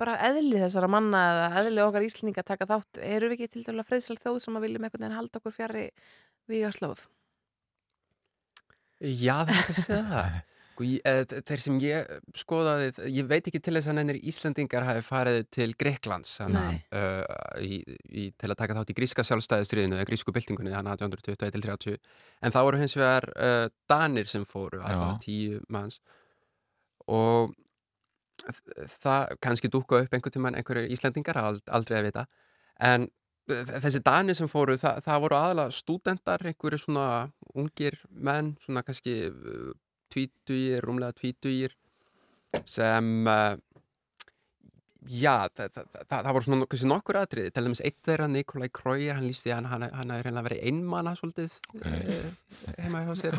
bara eðli þessara manna eða eðli okkar íslendinga að taka þátt? Eru við ekki til dæla friðsal þjóð sem að viljum einhvern veginn halda okkur fjari við að slóð? Já, það er ekki að segja það. Sko, eh, þeir sem ég skoðaði ég veit ekki til þess að nefnir Íslandingar hafi farið til Greiklands hana, uh, í, í, til að taka þátt í gríska sjálfstæðistriðinu eða grísku byltingunni þannig að 1821-30 en þá voru hins vegar uh, Danir sem fóru alltaf tíu manns og það kannski dúka upp einhvern tíman einhverju Íslandingar, aldrei að vita en þessi dani sem fóru það, það voru aðalega stúdendar einhverju svona ungir menn svona kannski tvítugir, rúmlega tvítugir sem uh, Já, það, það, það, það voru svona kannski nokkur aðrið, til dæmis eitt þeirra Nikolai Kraujer, hann lísti hann, hann, hann er reynilega verið einmanna svolítið okay. e, heima hjá sér.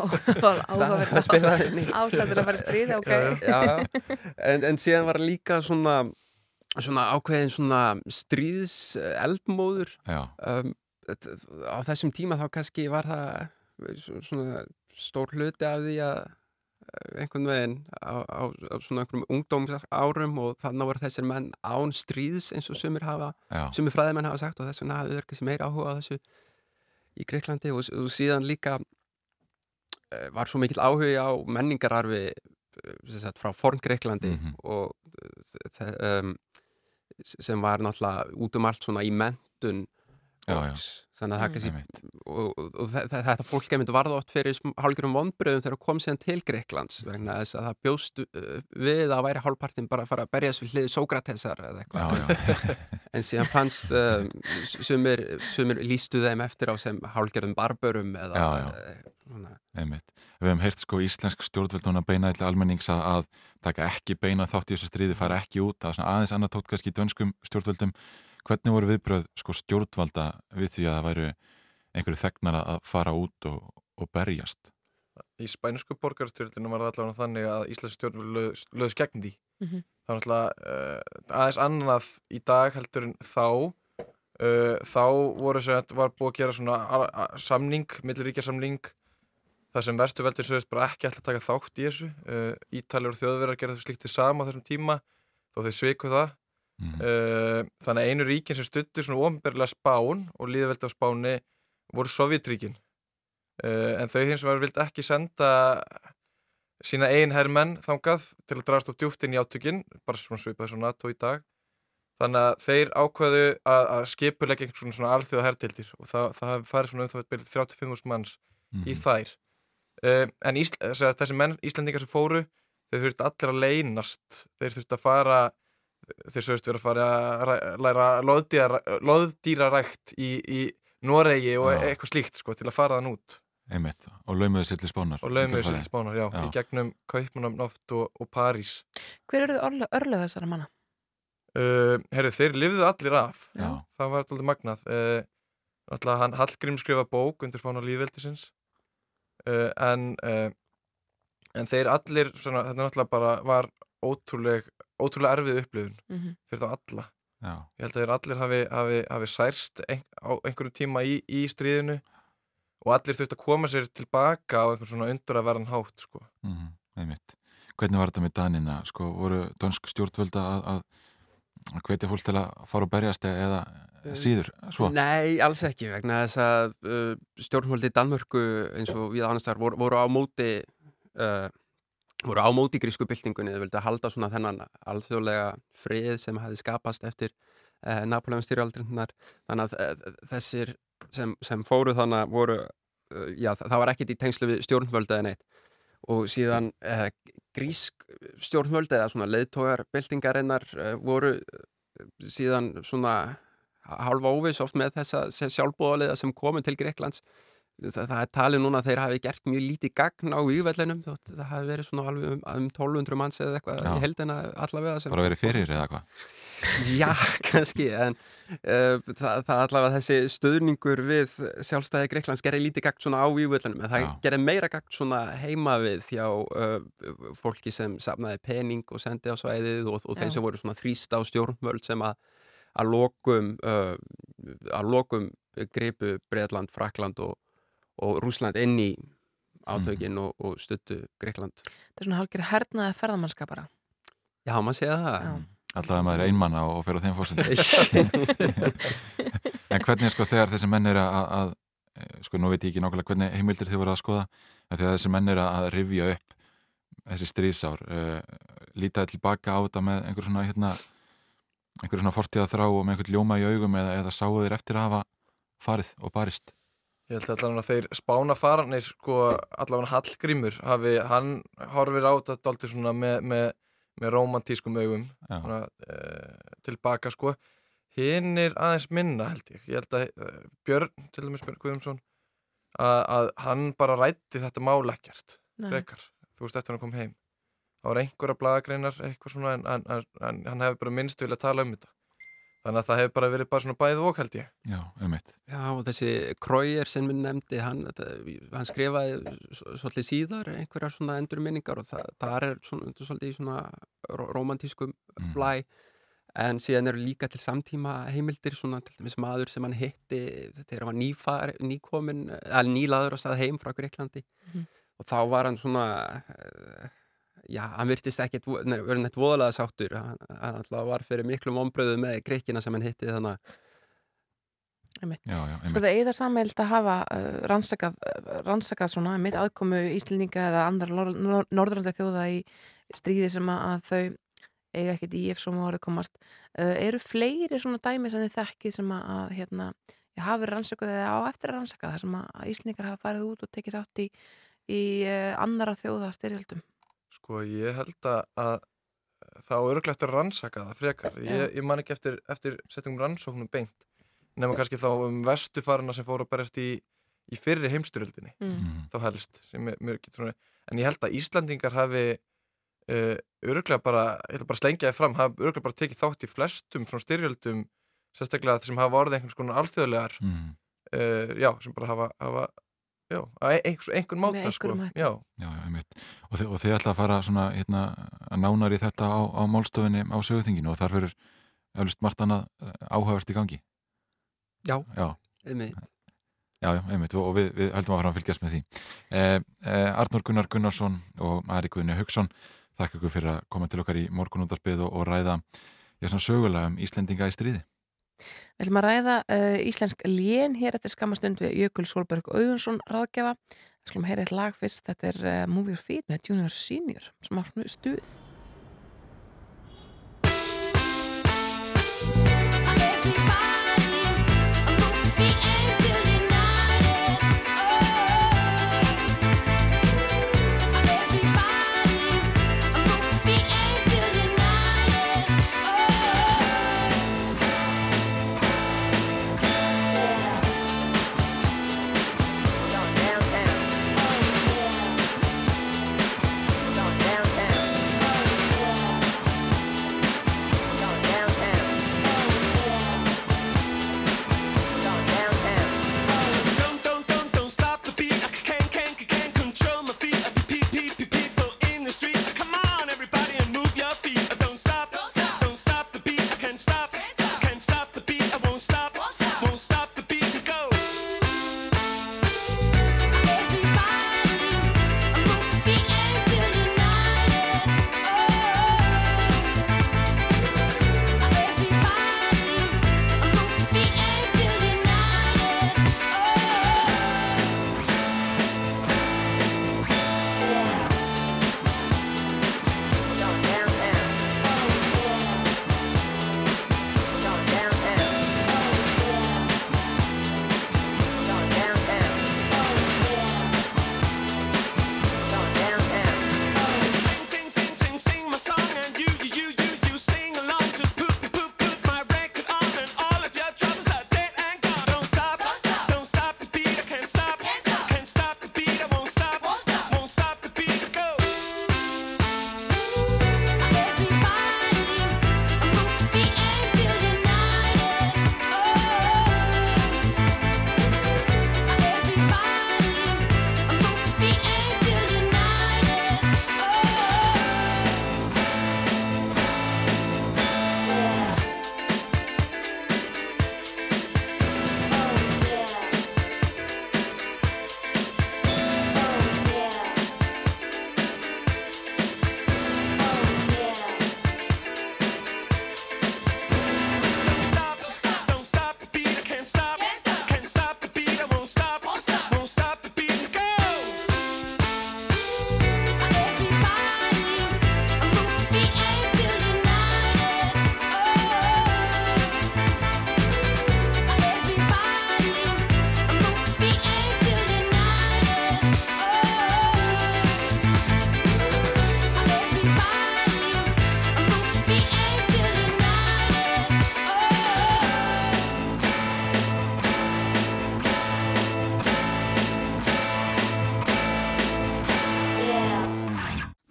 Ástæður að vera stríð ok. já, já. En, en síðan var líka svona, svona ákveðin svona stríðs eldmóður um, á þessum tíma þá kannski var það svona stór hluti af því að einhvern veginn á, á, á svona einhverjum ungdómsárum og þannig voru þessir menn án stríðs eins og sumir hafa, Já. sumir fræðimenn hafa sagt og þess vegna hafið verið meira áhuga á þessu í Greiklandi og, og síðan líka uh, var svo mikil áhuga á menningararfi uh, sagt, frá forn Greiklandi mm -hmm. og um, sem var náttúrulega út um allt svona í mentun fólks þannig að það kannski og, og, og þetta fólk er myndið varða oft fyrir hálfgjörðum vonbröðum þegar það kom síðan til Greiklands vegna þess að það bjóst við að væri hálfpartin bara að fara að berjast við hlið Sókratesar eða eitthvað. En síðan fannst um, sumir, sumir lístu þeim eftir á sem hálfgjörðum barbörum eða já, já. Einmitt. Við hefum heyrt sko íslensk stjórnvöld núna beina eitthvað almennings að taka ekki beina þátt í þessu stríði, fara ekki út að aðeins annað tótt kannski dönskum stjórnvöldum Hvernig voru viðbröð sko, stjórnvalda við því að það væru einhverju þegnar að fara út og, og berjast? Í spænsku borgarstjórninu var það allavega þannig að Íslands stjórnvöld löð, löðs gegn því. Mm -hmm. Það var alltaf uh, aðeins annað í dag heldur en þá. Uh, þá voru sem þetta var búið að gera svona samning, milliríkjarsamning þar sem vestuveldir sögist bara ekki alltaf taka þátt í þessu. Uh, Ítalir og þjóðverðar gerði þau slikt til sama á þessum tíma þó þau sveiku það Mm. Uh, þannig að einu ríkin sem stuttur svona ofnbærlega spán og líðveldi á spáni voru Sovjetríkin uh, en þau hins vegar vildi ekki senda sína einn herrmenn þangað til að draðast á djúftin í átökin bara svona svipaði svona NATO í dag þannig að þeir ákveðu að, að skipulegja einhvern svona, svona alþjóða herrtildir og það, það farið svona um þá 35.000 manns mm. í mhm. þær uh, en Ísl þessi menn, Íslandingar sem fóru þeir þurfti allir að leynast þeir þurfti að fara þeir sögust verið að fara að læra loðdýrarækt í, í Noregi og já. eitthvað slíkt sko til að fara þann út Einmitt. og laumuðu sér til spánar og laumuðu sér til spánar, já, já. í gegnum Kaupmann oft og, og París Hver eru þið örlega þessara manna? Uh, herru, þeir lifiðu allir af já. það var alltaf magnað uh, alltaf hann Hallgrím skrifa bók undir spánar lífveldisins uh, en uh, en þeir allir, svona, þetta náttúrulega bara var ótrúleg ótrúlega erfið upplifun mm -hmm. fyrir þá alla Já. ég held að þeir allir hafi, hafi, hafi særst ein, á einhverju tíma í, í stríðinu og allir þurft að koma sér tilbaka á einhvern svona undur að verðan hátt sko. mm -hmm. Hvernig var þetta með Danina? Sko, voru dansk stjórnvölda að, að hvetja fólk til að fara og berjast eða síður? Svo? Nei, alls ekki vegna þess að uh, stjórnvöldi Danmörku eins og við annars þar voru, voru á móti uh, voru á móti grísku byltingunni, þau vildi að halda svona þennan alþjóðlega frið sem hefði skapast eftir eh, Napoleon styrjaldrinnar þannig að eh, þessir sem, sem fóru þannig voru uh, já, það var ekkit í tengslu við stjórnvöldu eða neitt. Og síðan eh, grísk stjórnvöldu eða svona leðtógar byltingarinnar eh, voru síðan svona halva óvis oft með þessa sjálfbóðaliða sem komu til Greiklands það, það er talið núna að þeir hafi gert mjög lítið gagn á vývellinum það hafi verið svona alveg um, um 1200 manns eða eitthvað í heldina allavega sem, bara verið fyrir eða eitthvað? Já, kannski en uh, það, það allavega þessi stöðningur við sjálfstæði Greiklands gerir lítið gagn svona á vývellinum en það já. gerir meira gagn svona heima við hjá uh, fólki sem safnaði pening og sendi á svæðið og, og þeim sem voru svona þrýst á stjórnvöld sem að að lokum uh, að lokum gripu Breitland, Frakland og og Rúsland inn í átökin mm. og, og stuttu Greikland. Það er svona halgir hernaði ferðamannskapara. Já, maður segja það. Já. Alltaf að maður er einmann og fer á þeim fórstundu. en hvernig sko þegar þessi menn er að, að, sko nú veit ég ekki nákvæmlega hvernig heimildir þið voru að skoða, að þegar þessi menn er að rivja upp þessi stríðsár, uh, lítaði tilbaka á þetta með einhver svona, hérna, einhver svona fortíða þrá og með einhvern ljóma í augum eða, eða sáu þeir eftir að hafa farið og barist? Ég held allavega að þeir spána faranir sko allavega Hallgrímur hafi, hann horfir á þetta alltaf svona með, með, með romantískum augum svona, e, tilbaka sko. Hinn er aðeins minna held ég. Ég held að e, Björn til dæmis Björn Guðumsson að, að hann bara rætti þetta málekkjart frekar, þú veist eftir hann kom heim. Það var einhverja bladagreinar eitthvað svona en, en, en hann hefur bara minnst vilja tala um þetta þannig að það hefur bara verið bara svona bæðið og held ég Já, um eitt Já, og þessi Kraujer sem við nefndi hann, hann skrifaði svolítið síðar einhverjar svona endurminningar og það, það er svona, svolítið svona romantískum mm. blæ en síðan eru líka til samtíma heimildir svona til dæmis maður sem hann hitti þegar hann var nýfar, nýkomin eða nýlaður og stað heim frá Greiklandi mm. og þá var hann svona já, hann virtist ekkert verið neitt voðalega sáttur. Hann, hann alltaf var fyrir miklum ombröðu með greikina sem hann hitti þannig sko það er það samveld að hafa uh, rannsakað, uh, rannsakað svona mitt aðkomu Íslendinga eða andar norðrönda þjóða í stríði sem að þau eiga ekkert í ef svo mjög orðið komast. Uh, eru fleiri svona dæmi sem þið þekkið sem að hérna, hafi rannsakað eða á eftir að rannsaka það sem að Íslendingar hafa farið út og tekið þátt í, í uh, andara þjóða styrjöldum Sko ég held að það á örglegt að rannsaka það frekar. Ég, ég man ekki eftir, eftir settingum rannsóknum beint nema kannski þá um vestufarina sem fóru að berast í, í fyrri heimstyrjöldinni mm. mm. þá helst. En ég held að Íslandingar hafi uh, örglega bara, ég held bara slengjaði fram, hafi örglega bara tekið þátt í flestum svona styrjöldum sérstaklega þeir sem hafa orðið einhvers konar alþjóðlegar mm. uh, já, sem bara hafa, hafa Já, einhvern máta sko. Já, já, og, þið, og þið ætla að fara svona, hérna, að nánar í þetta á, á málstofinni á sögutinginu og þar fyrir öllust margt annað eh, áhagvert í gangi? Já, einmitt. Já, já, einmitt. Og við, við höldum að fara að fylgjast með því. Eh, eh, Arnur Gunnar Gunnarsson og Ari Guðni Haugsson þakka ykkur fyrir að koma til okkar í morgunundarbyð og, og ræða ég er svona sögulega um Íslendinga í stríði Við ætlum að ræða uh, íslensk lén hér eftir skamastund við Jökul Solberg Auðunsson ráðgjafa. Við ætlum að heyra eitt lag fyrst, þetta er uh, Move Your Feet með Junior Senior sem á stuð.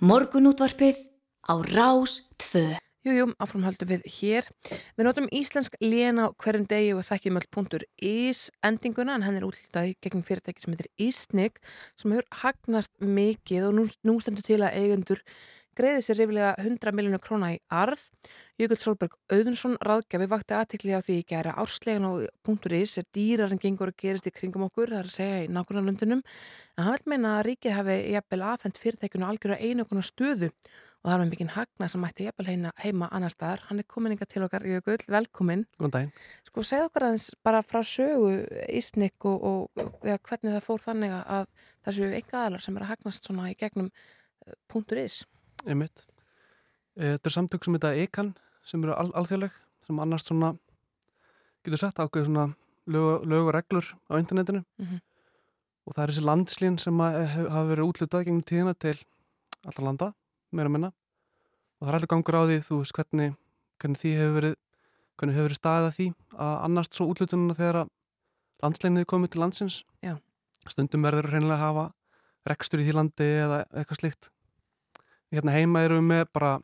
Morgunútvarpið á Rás 2. Jújú, áframhaldum við hér. Við notum íslensk léna á hverjum degi og þekkjum all punktur ís endinguna en hann er útlitaði gegn fyrirtæki sem heitir Ísnik sem hefur hagnast mikið og nú, nú stendur til að eigendur greiði sér riflega 100 miljónu króna í arð. Jökull Solberg Auðunsson ráðgjafi vakti aðtikli á því að gera árslegan á punkturis er dýrar en gengur að gerist í kringum okkur, það er að segja í nákvæmlega löndunum. En hann vil meina að ríkið hafi jafnvel afhengt fyrirtækinu algjör að einu okkur stöðu og það er mikinn hagna sem mætti jafnvel heima, heima annar staðar. Hann er komin inga til okkar, Jökull, velkomin. Góðan daginn. Sko, segð okkar aðeins bara frá sögu Ísnik og, og ja, hvernig það fór þannig að þessu enga aðlar sem er að hagnast svona í gegnum eh, punkturis einmitt. Eh, þetta er samtök sem þetta EKAN sem eru al alþjóðleg sem annars svona, getur sagt, ákveður svona lög, lög og reglur á internetinu mm -hmm. og það er þessi landslín sem hafa verið útlutað gegnum tíðina til allra landa, meira minna og það er allir gangur á því, þú veist, hvernig, hvernig því hefur verið hvernig hefur verið staðið að því að annars svo útlutununa þegar að landslíniði komið til landsins Já. stundum verður reynilega að hafa rekstur í því landi eða eitthvað slikt hérna heima erum við með bara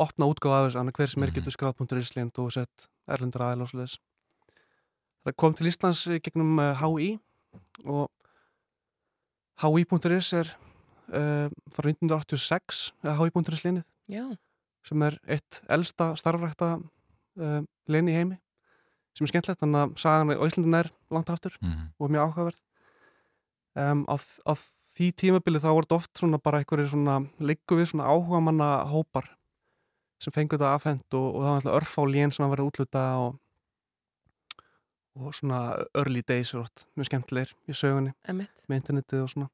opna útgáð af þessu, hver sem er mhm. getur skráð.islind og sett erlendur aðeil og sluðis. Það kom til Íslands gegnum HÍ eh, og HÍ.is er uh, frá 1986 eða HÍ.is linið sem er eitt elsta starfrækta uh, lin í heimi sem er skemmtlegt, þannig að sagan á Íslandin er langt aftur mm -hmm. og mjög áhugaverð um, á, á því tímabili þá voru þetta oft svona bara einhverju svona líku við svona áhuga manna hópar sem fengur þetta afhengt og, og það var alltaf örfálín sem að vera útluta og, og svona early days er oft mjög skemmtilegir í sögunni Emitt. með internetið og svona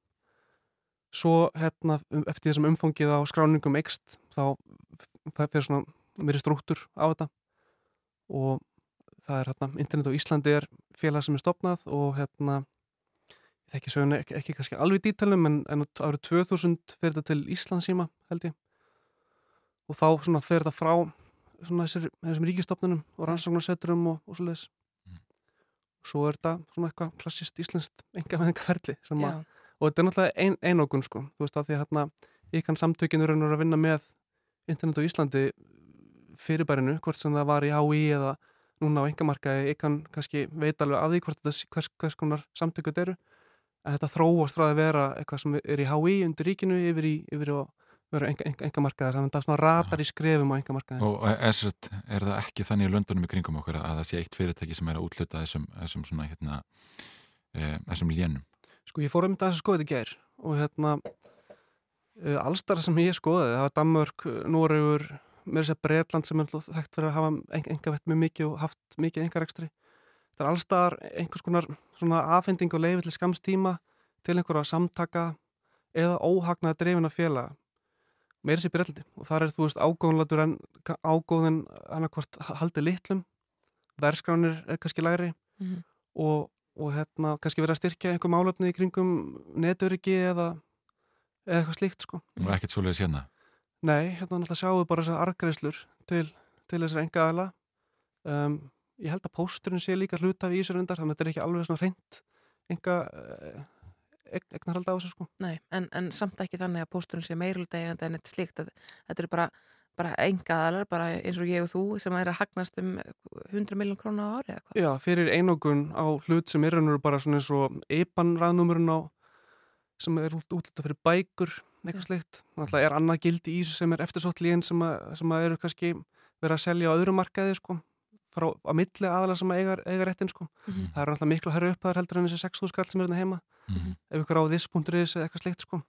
svo hérna um, eftir þessum umfangið á skráningum ekst þá fyrir svona meiri struktúr á þetta og það er hérna internet á Íslandi er félag sem er stopnað og hérna ég þekki söguna ekki, ekki kannski alveg dítalum en, en árið 2000 fer þetta til Íslandsíma held ég og þá svona fer þetta frá svona þessir, þessum ríkistofnunum og rannsóknarsetturum og, og svo leiðis mm. og svo er þetta svona eitthvað klassist íslenskt enga með enga ferli að, og þetta er náttúrulega ein, einókun sko. Þú veist að því að hérna samtökinu raun og að vinna með internet á Íslandi fyrirbærinu, hvort sem það var í HÍ eða núna á engamarkaði, ég kann kannski veita alveg að því hvort þetta hvers, hvers konar samtökut eru. En þetta þróast frá að vera eitthvað sem er í HÍ undir ríkinu yfir í yfir að vera enga, enga, enga markaðar þannig að það er svona ratar í skrefum á enga markaðar Og er, er það ekki þannig í löndunum í kringum okkur að það sé eitt fyrirtæki sem er að útluta þessum, þessum svona hérna e, þessum lénum? Sko ég fór um þetta að skoða þetta ger og hérna e, allstar sem ég skoði það var Danmörk, Nóriður mér er þess að Breitland sem er þekkt fyrir að hafa enga vett mjög mikið og haft mikið enga rekstri það er allstaðar einhvers konar svona afhending og leiði til skamstíma til einhverja samtaka eða óhagnaða drefina félaga meira sér byrjaldi og þar er þú veist ágóðanlatur en ágóðin annarkvort haldið litlum verðskránir er kannski læri mm -hmm. og, og hérna kannski verið að styrkja einhver málöfni í kringum neturiki eða eða eitthvað slíkt sko. Og ekkert svo leiðis hérna? Nei, hérna náttúrulega sjáum við bara þessar argreislur til, til þessar enga aðla um, ég held að pósturinn sé líka hluta við Ísarundar, þannig að þetta er ekki alveg svona reynd enga egnar halda á þessu sko. Nei, en, en samt ekki þannig að pósturinn sé meirulda en þetta slíkt að þetta eru bara, bara engaðalar, bara eins og ég og þú sem er að hagnast um 100 miljón krónu á ári eða hvað? Já, fyrir einógun á hlut sem er bara svona eins og EIPAN ræðnúmurinn á sem er útlita fyrir bækur eitthvað slikt, þannig að er annað gildi í þessu sem er eftirsótt líðin sem, sem að eru kannski verið að selja á öðru markaði sko frá á milli aðalega sem eiga, eiga réttin sko. Mm -hmm. það er alltaf miklu að höra upp að það er heldur en þessi 6.000 skall sem er hérna heima mm -hmm. ef ykkur á this.is eða eitthvað slikt sko.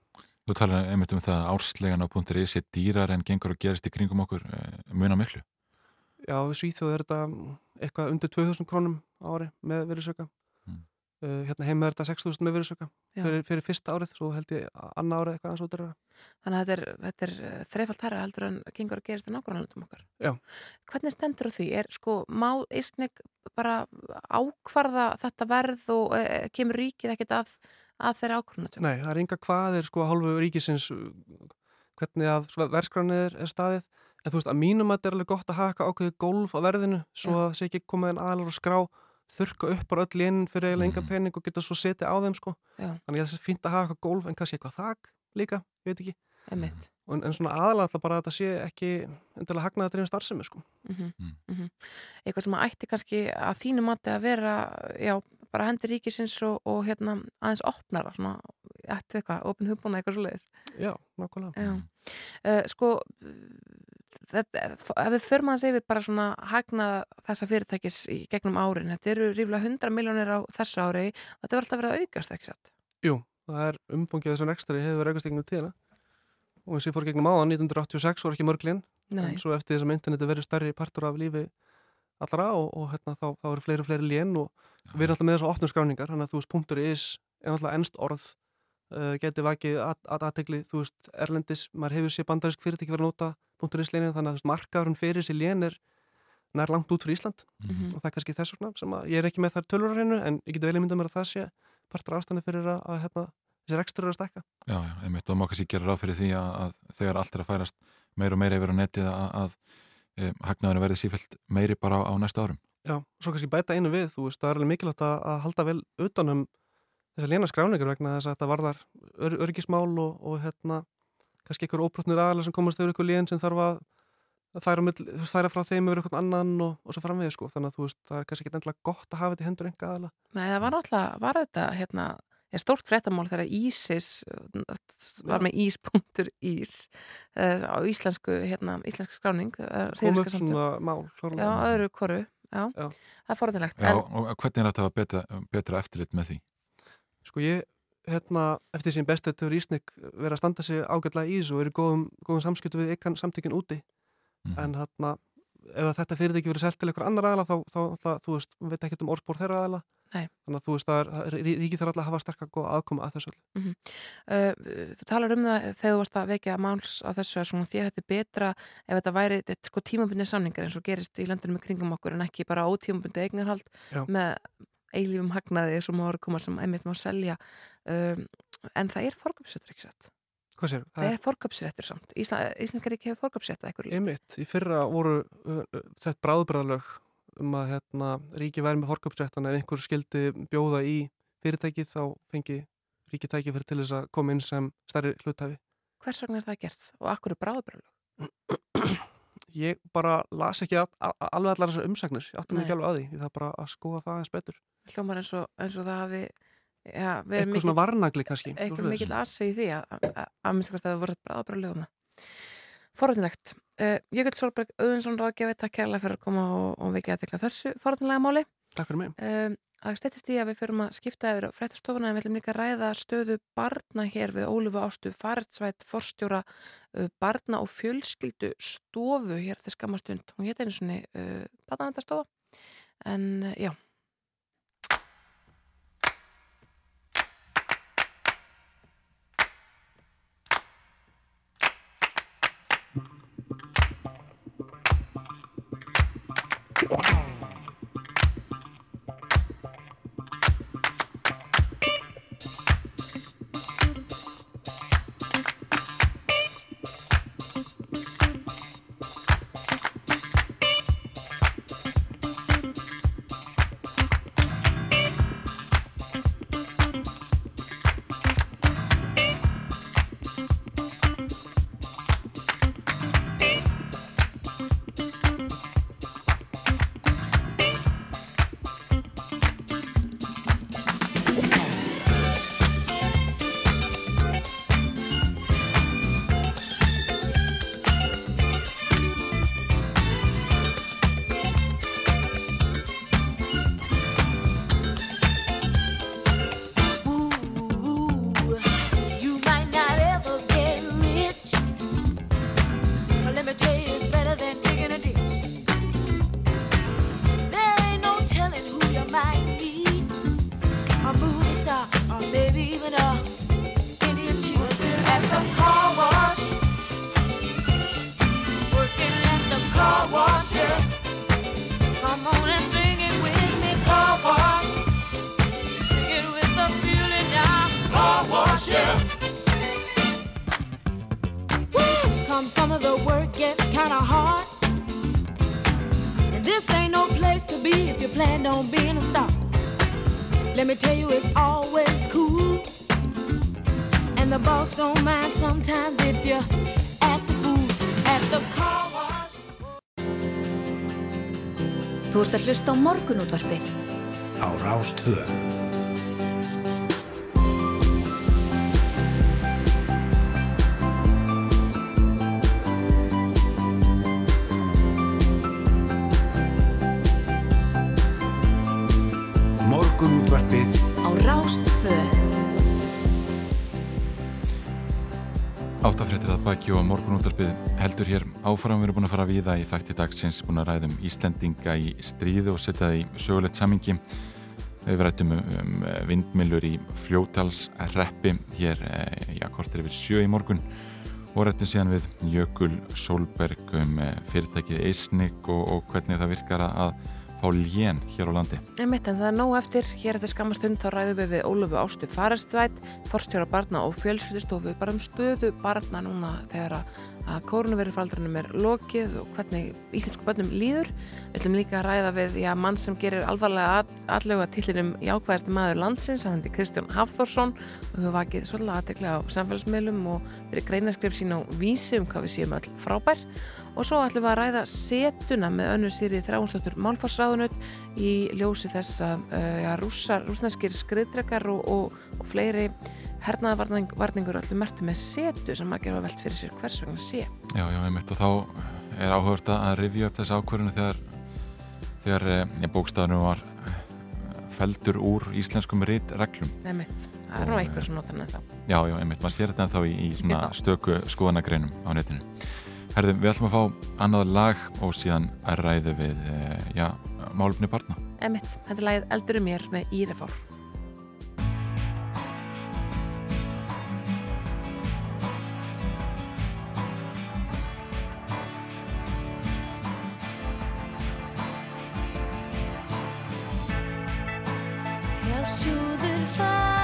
Þú talar einmitt um það að árslegan á .is er dýrar en gengur og gerist í kringum okkur eh, mun á miklu? Já, við svíþjóðu er þetta eitthvað undir 2000 krónum ári með verðisöka Uh, hérna heima er þetta 6.000 með virðsöka fyrir, fyrir fyrsta árið, svo held ég annar árið eitthvað og þetta er Þannig að þetta er, er uh, þreifalt herra heldur en gengur að gera þetta nákvæmlega um okkar Já. Hvernig stendur því? Er sko, má Ísnik bara ákvarða þetta verð og e, kemur ríkið ekkit að, að þeirra ákvarðanatöku? Nei, það er ynga hvað er sko hálfu ríkisins hvernig að verðskránið er, er staðið en þú veist að mínum að þetta er alveg gott að haka ákveðu golf á verðinu svo Já. að þurka upp á öll inn fyrir eiginlega enga mhm. pening og geta svo setið á þeim sko. þannig að það er fínt að hafa eitthvað gólf en kannski eitthvað þak líka, ég veit ekki. En, en svona aðalega bara að þetta sé ekki endilega hagnaði að drifja starfsemi sko. Mm -hmm. Mm -hmm. Eitthvað sem að ætti kannski að þínu mati að vera já, bara hendur ríkisins og, og hérna aðeins opnara svona, eftir eitthvað, opn hugbúna eitthvað svo leiðis Já, nákvæmlega. Uh, Sko þetta, ef við förum að segja við bara svona hagnað þessa fyrirtækis í gegnum árin, þetta eru ríflega 100 miljónir á þessu ári og þetta verður alltaf verið að aukast, ekki satt? Jú, það er umfangið þessum ekstari hefur aukast gegnum tíðina. Og ég fór gegnum áðan 1986 var ekki mörglinn en svo eftir þess að interneti verður stærri partur af lífi allra og, og hérna, þá, þá eru fleiri og fleiri lén og við erum alltaf með þessu opnum skráningar, þannig að þú veist punktur is er alltaf ennst orð uh, geti vakið aðtegli, þú veist erlendis, maður hefur sér bandarisk fyrirtæki verið að nota .is-lénin þannig að markaðurinn fyrir þessi lén er nær langt út fyrir Ísland mm -hmm. og það er kannski þess vegna sem að ég er ekki með þar tölurarreinu en ég geti vel í myndum að það sé partur ástæðan fyrir að, að hérna, þessi rekstur eru að stekka. Já, já, einmitt og má kannski gera ráð fyrir því að, að þegar allt er að færast meir og meir yfir á netið að, að e, hagnaðinu verði sífælt meiri bara á, á næsta árum. Já, svo kannski bæta einu við, þú veist, það er alveg mikilvægt að halda vel utanum þessar lénaskráningar vegna þess að þetta varðar ör, örgismál og, og hérna kannski einhver óbrotnir aðalega sem komast yfir einhver líðin sem þarf að færa, með, færa frá þeim yfir einhvern annan og, og svo framvegið sko þannig að þú veist, það er kannski ekki endilega gott að hafa þetta í hendur einhver aðalega. Nei, það var náttúrulega, var þetta hérna, er stórt fréttamál þegar Ísis var með ís.ís uh, á íslensku, hérna, íslensk skráning uh, Komur svona mál Já, öðru koru, já, já. það er forðanlegt. Já, en, og hvernig er þetta að betra, betra eftirlit með því? Sko ég hérna, eftir sín bestu hefur Ísnik verið að standa sig ágætlega í þessu og eru góðum, góðum samskiptu við ekkan samtökin úti mm. en hérna, ef þetta fyrirtæki verið selgt til einhver annar aðla þá, þá, þá þú veist, við veitum ekkert um orðspór þeirra aðla Nei. þannig að þú veist að ríkið þarf alltaf að hafa sterkar góða aðkoma að þessu mm -hmm. uh, Þú talar um það þegar þú varst að vekja máls á þessu að því að þetta er betra ef þetta væri þetta sko tímabundin samningar eins og gerist í landinu með kringum okkur en ekki bara ótímabundi eignarhald Já. með eilífum hagnaði sem ára koma sem einmitt má selja um, en það er forgöpsréttur ekki satt. Hvað sér? Það, það er forgöpsréttur samt. Ísla, Íslandskar ekki hefur forgöpsrétt að eitthvað Einmitt, í fyrra voru uh, þetta bráðbræðalög um að hérna, ríki væri með forgöpsréttan en einhver skildi bjóða í fyrirtækið þá fengi ríki tæki fyrir til þess að koma inn sem stærri hlutæfi Hvers vegna er það gert? Og akkur er bráðbræðalög? ég bara las ekki alveg allar þessar umsagnir, ég átti mig ekki alveg að því. Ég þarf bara að skoða það eins betur Hljómar eins og, eins og það hafi ja, eitthvað svona varnagli kannski eitthvað mikill aðseg í því að að minnst að það voru bara ábráð lögum Forðunlegt uh, Jökull Solberg Öðunsson ráðgjafi, takk kærlega fyrir að koma og, og vikið að tekla þessu forðunlega máli. Takk fyrir mig. Uh, Það steytist í að við förum að skipta yfir frættastofuna en við viljum líka ræða stöðu barna hér við Ólifu Ástu Faretsvætt forstjóra uh, barna og fjölskyldu stofu hér þess skamastund. Hún hétt einu svonni uh, barnavendastofa en já one. Að hlusta á morgunútvarpið. Á Rástvö. Áttafréttir að baki og morgunúttarpið heldur hér áfram. Við erum búin að fara að víða í þætti dagsins búin að ræðum Íslendinga í stríðu og setja það í sögulegt samingi við rættum um, um vindmilur í fljótalsreppi hér, eh, já, kortir yfir sjö í morgun og rættum síðan við Jökul Solberg um eh, fyrirtækið Eisnik og, og hvernig það virkar að fá lén hér á landi. Einmitt, en það er nóg eftir. Hér eftir skamastund þá ræðum við við Ólufu Ástu Farestvætt, forstjóra barna og fjölskyldistofu bara um stöðu barna núna þegar að, að kórnverðurfaldranum er lokið og hvernig íslensku börnum líður. Við ætlum líka að ræða við já, mann sem gerir alvarlega allega tillinum jákvæðasti maður landsins, hann hendi Kristján Hafþórsson og við vakið svolítið aðtekla á samfélagsmiðlum og verið greinaskrif sín á vísi um hvað við séum öll frábær og svo ætlum við að ræða setuna með önnu sýrið þráinstóttur málfarsráðunut í ljósi þess að uh, ja, rúsneskir skriðdrekar og, og, og fleiri hernaðavarningur allir mertu með setu sem margir hafa velt fyrir sér hvers vegna sé. Já, já, ég mitt og þá er áhugast að revja upp þessu ákvörðinu þegar, þegar eh, bókstafinu var feldur úr íslenskum rítreglum. Nei mitt, það er nú eitthvað sem notar en þá. Já, já, ég mitt, maður sér þetta en þá í, í stöku skoðanagreinum á netinu. Herðum, við ætlum að fá annað lag og síðan að ræðu við, já, málumni barna. Emitt, þetta er lagið Eldur um mér með Írefár. Fjársjúður falinn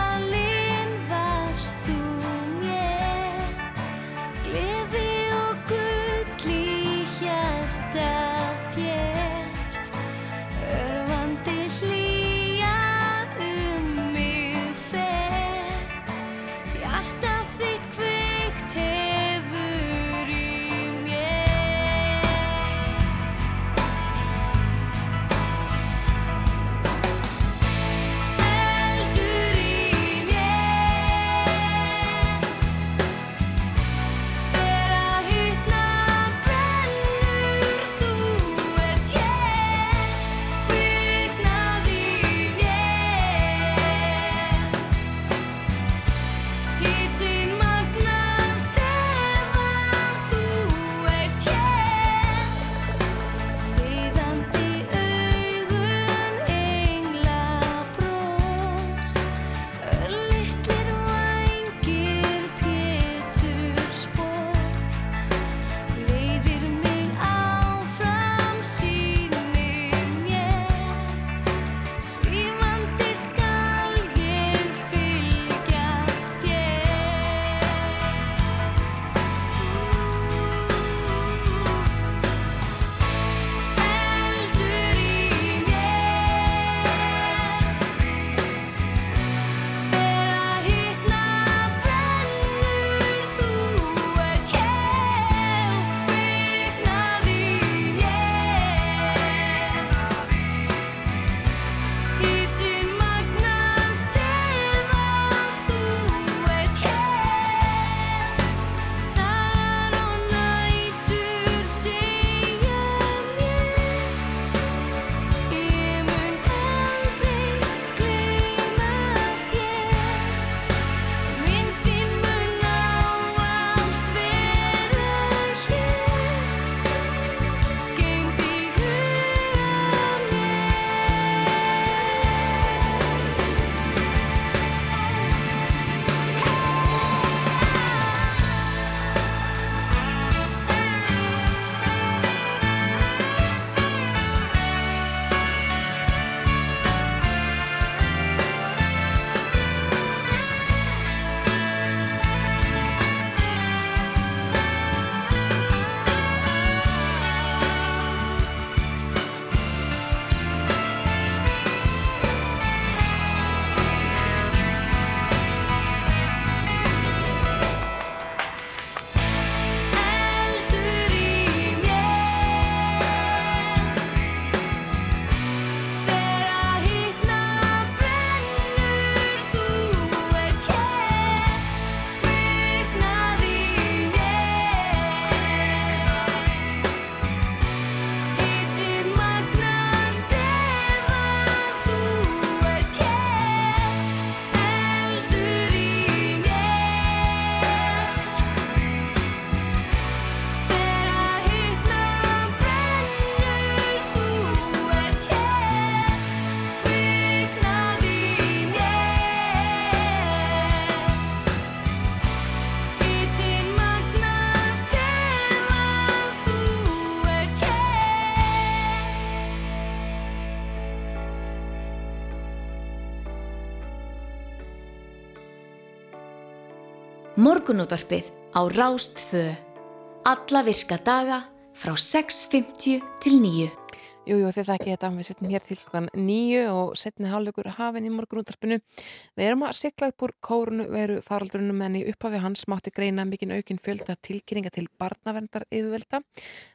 Morgunútvarpið á Rástfö. Alla virka daga frá 6.50 til 9. Jú, jú, þið þekki þetta, við setjum hér til hlukan nýju og setjum hálfleikur hafinn í morgunúttarpinu. Við erum að sigla upp úr kórunu veru faraldrunum en í upphafi hans mátti greina mikinn aukinn fjölda tilkynninga til barnaverndar yfirvelda.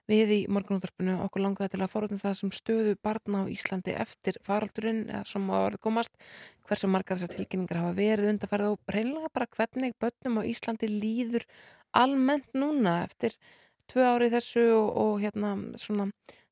Við í morgunúttarpinu okkur langaði til að forutna það sem stöðu barna á Íslandi eftir faraldrun eða sem á orðið komast, hversu margar þessar tilkynningar hafa verið undarfærið og reynlega bara hvernig börnum á Íslandi líður almennt núna eftir tvö árið þessu og, og hérna svona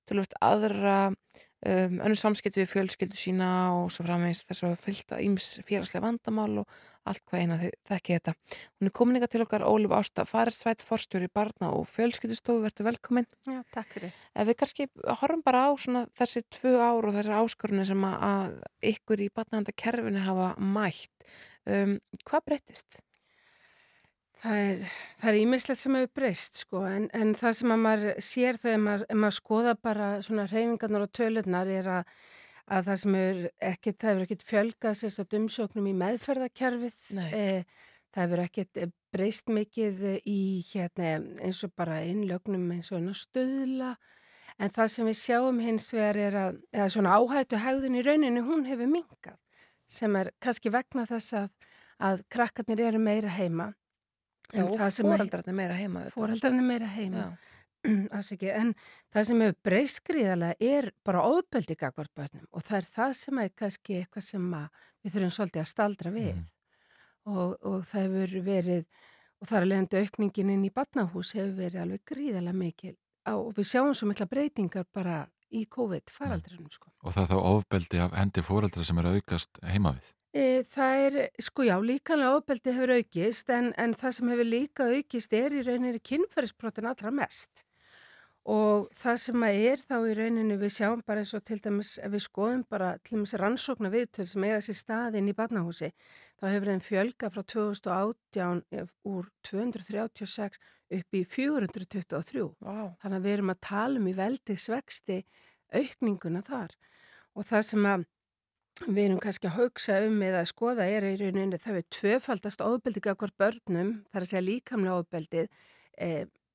tölvöld aðra um, önnur samskiptu við fjölskyldu sína og svo framvegist þess að fylgta íms félagslega vandamál og allt hvað eina þekki þetta. Hún er komin ykkar til okkar Óluf Ásta Faresvætt, forstjóri barna og fjölskyldustofu, verður velkomin. Já, takk fyrir. Ef við kannski horfum bara á þessi tvö ár og þessar áskorunni sem að ykkur í barnavendakerfinu hafa mætt, um, hvað breyttist? Það er ímislegt sem hefur breyst sko en, en það sem að maður sér þegar maður, maður skoða bara svona reyfingarnar og tölunar er að, að það sem hefur ekkert, það hefur ekkert fjölgað sérst umsóknum í meðferðarkerfið, e, það hefur ekkert breyst mikið í hérna eins og bara innlögnum eins og stöðla en það sem við sjáum hins vegar er að, eða svona áhættu hegðun í rauninu hún hefur mingað sem er kannski vegna þess að, að krakkarnir eru meira heima Já, fóreldrarnir meira heima. Fóreldrarnir meira heima, ekki, en það sem hefur breyst gríðarlega er bara óbeldi gagvar börnum og það er það sem er kannski eitthvað sem við þurfum svolítið að staldra við mm. og, og það hefur verið, og það er leiðandi aukningin inn í barnahús hefur verið alveg gríðarlega mikil á, og við sjáum svo mikla breytingar bara í COVID faraldrinum. Sko. Og það er þá ofbeldi af hendi fóreldra sem er aukast heima við? E, það er, sko já, líkanlega ofbeldi hefur aukist en, en það sem hefur líka aukist er í rauninni kynferðisbrotin allra mest. Og það sem að er þá í rauninni við sjáum bara eins og til dæmis ef við skoðum bara til dæmis rannsókna viðtöl sem eiga sér staðinn í barnahúsi þá hefur þeim fjölga frá 2018 eh, úr 236 upp í 423 wow. þannig að við erum að tala um í veldigsvexti aukninguna þar. Og það sem að við erum kannski að haugsa um eða að skoða er í rauninni það við tvöfaldast ofbeldið af hver börnum, þar að segja líkamlega ofbeldið e,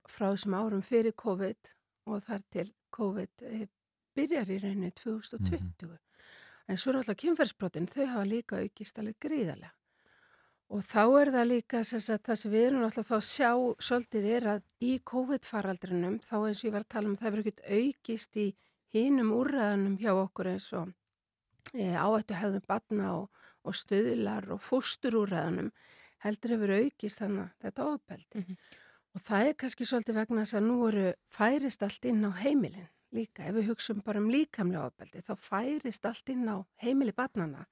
frá þessum árum fyrir COVID og þar til COVID e, byrjar í rauninni 2020 mm -hmm. en svo náttúrulega kynferðsbrotin þau hafa líka aukist alveg gríðarlega og þá er það líka að það sem við erum náttúrulega þá sjá svolítið er að í COVID-faraldrinum þá eins og ég var að tala um það verður ekkert aukist í hínum úrraðanum hjá okkur eins og áættu hefðum batna og, og stöðlar og fósturúræðanum heldur hefur aukist þannig þetta ofbeldi. Mm -hmm. Og það er kannski svolítið vegna þess að nú eru færist allt inn á heimilin líka. Ef við hugsaum bara um líkamlega ofbeldi þá færist allt inn á heimili batnana.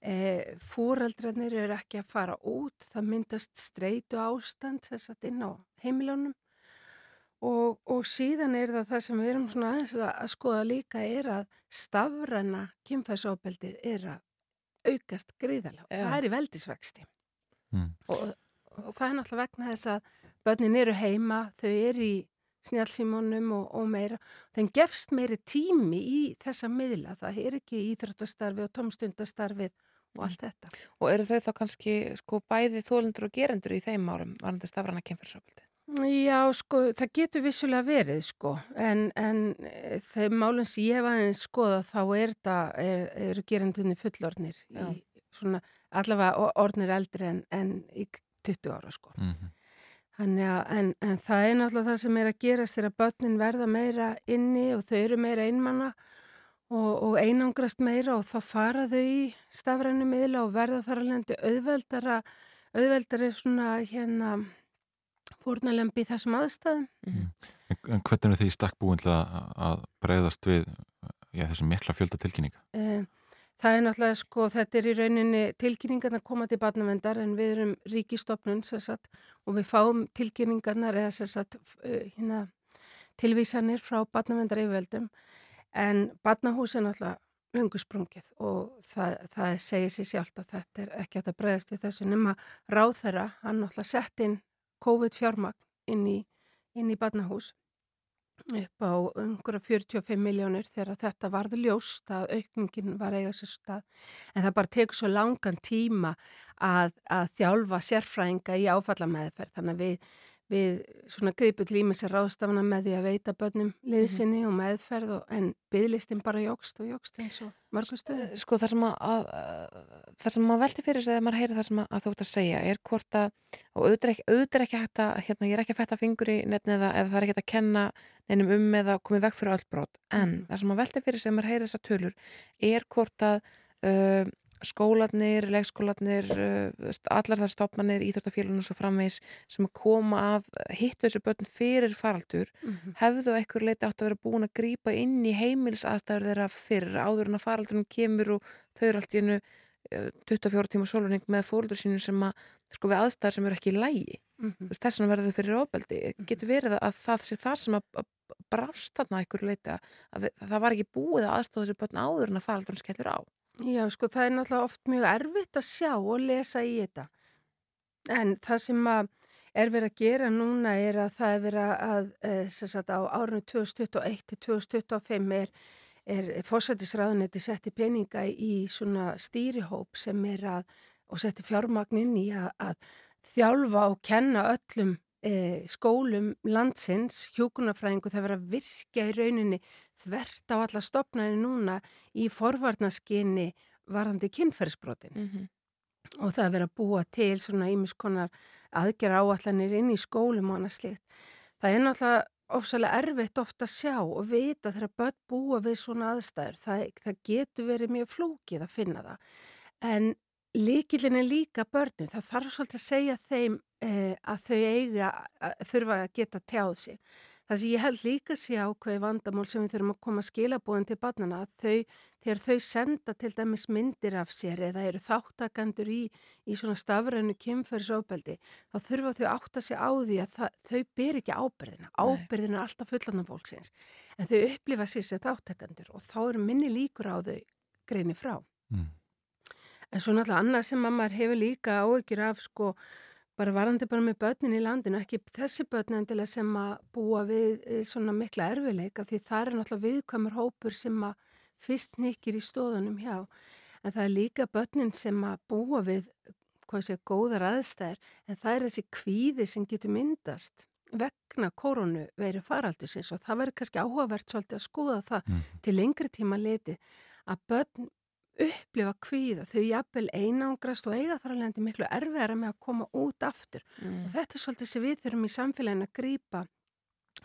E, Fóraldrarnir eru ekki að fara út, það myndast streitu ástand þess að inn á heimilunum Og, og síðan er það það sem við erum svona aðeins að skoða líka er að stafræna kynfæsofbeldið er að aukast gríðalega og það er í veldisvexti mm. og, og það er náttúrulega vegna þess að börnin eru heima, þau eru í snjálfsímónum og, og meira þeim gefst meiri tími í þessa miðla, það er ekki íþróttastarfi og tómstundastarfið og allt þetta. Og eru þau þá kannski sko bæði þólendur og gerendur í þeim árum varandi stafræna kynfæsofbeldið? Já, sko, það getur vissulega verið, sko, en, en eh, þeim málum sem ég hef aðeins skoða þá er það, er, eru gerandunni fullornir, í, svona, allavega ornir eldri en, en í 20 ára, sko. Mm -hmm. Þannig að, en, en það er náttúrulega það sem er að gerast þegar börnin verða meira inni og þau eru meira einmanna og, og einangrast meira og þá fara þau í stafrænu miðla og verða þar alveg auðveldara, auðveldari svona hérna fórnalembi þessum aðstæðum. Mm. En, en hvernig er því stakkbúin að bregðast við já, þessum mikla fjölda tilkynninga? Eh, það er náttúrulega sko, þetta er í rauninni tilkynningarna koma til barnavendar en við erum ríkistofnun sagt, og við fáum tilkynningarnar eða sagt, eh, hérna, tilvísanir frá barnavendar yfirveldum en barnahús er náttúrulega lungusprungið og það, það segir sér sjálft að þetta er ekki að bregðast við þessu nema ráð þeirra, hann náttúrulega sett inn COVID fjármagn inn í, inn í barnahús upp á einhverja 45 miljónir þegar þetta varði ljóst að aukningin var eiga sér stað. En það bara tekur svo langan tíma að, að þjálfa sérfræðinga í áfallameðferð. Þannig að við við svona gripið límið sér ráðstafna með því að veita börnum liðsynni og meðferð og, en bygglistin bara jógst og jógst eins og mörgum stöðu. Sko það sem að, að það sem maður velti fyrir sig þegar maður heyri það sem að, að þú ert að segja er hvort að og auðvitað er ekki, hægt að hérna, ég er ekki að fætta fingur í netni eða, eða það er ekki að kenna neinum um eða komið vekk fyrir öll brot en mm. það sem maður velti fyrir sig þegar maður heyri þessa tölur er hvort að uh, skólanir, leikskólanir, uh, allar þar stopmanir, íþjóttafélunum svo framvegs sem að koma að hittu þessu börn fyrir faraldur mm -hmm. hefðu ekkur leiti átt að vera búin að grýpa inn í heimilsaðstæður þeirra fyrir áður en að faraldunum kemur og þau eru allt í enu 24 tíma sólurning með fólður sínu sem að sko við aðstæður sem eru ekki í lægi mm -hmm. þess vegna verður þau fyrir ofbeldi mm -hmm. getur verið að það sé það sem að brást þarna ekkur leiti að það var ekki búið að aðstofa þessu börn áður en að faraldunum skellur á Já, sko, það er náttúrulega oft mjög erfitt að sjá og lesa í þetta. En það sem er verið að gera núna er að það er verið að, eh, sem sagt, á árunni 2021 til 2025 er, er fósættisræðunetti setti peninga í svona stýrihóp sem er að, og setti fjármagnin í að, að þjálfa og kenna öllum e, skólum landsins, hjókunarfræðingu, það verið að virka í rauninni þvert á alla stopnæri núna í forvarnaskinni varandi kynferðsbrotin. Mm -hmm. Og það verið að búa til svona ímiskonar aðgjara áallanir inn í skólum og annað slikt. Það er náttúrulega ofsalega erfitt ofta að sjá og vita þegar börn búa við svona aðstæður. Það, það getur verið mjög flókið að finna það. En líkilin er líka börnin. Það þarf svolítið að segja þeim eh, að þau eiga, að þurfa að geta tjáð sig. Það sem ég held líka sé ákveði vandamál sem við þurfum að koma skilabóðin til barnana að þau, þegar þau senda til dæmis myndir af sér eða eru þáttakandur í, í svona stafrænu kymferðsóbeldi, þá þurfa þau átt að sé á því að það, þau ber ekki ábyrðina. Ábyrðina er alltaf fullanum fólksins, en þau upplifa sér sem þáttakandur og þá eru minni líkur á þau greini frá. Mm. En svo náttúrulega annað sem maður hefur líka áökjur af sko bara varandi bara með börnin í landinu, ekki þessi börn endilega sem að búa við eh, svona mikla erfileika því það er náttúrulega viðkvæmur hópur sem að fyrst nýkir í stóðunum hjá en það er líka börnin sem að búa við hvað sé góðar aðstæðir en það er þessi kvíði sem getur myndast vegna koronu verið faraldusins og það verður kannski áhugavert svolítið að skoða það mm. til lengri tíma leti að börn upplifa kvíða, þau jafnvel einangrast og eiga þar alveg miklu erfiðara með að koma út aftur mm. og þetta er svolítið sem við þurfum í samfélagin að grýpa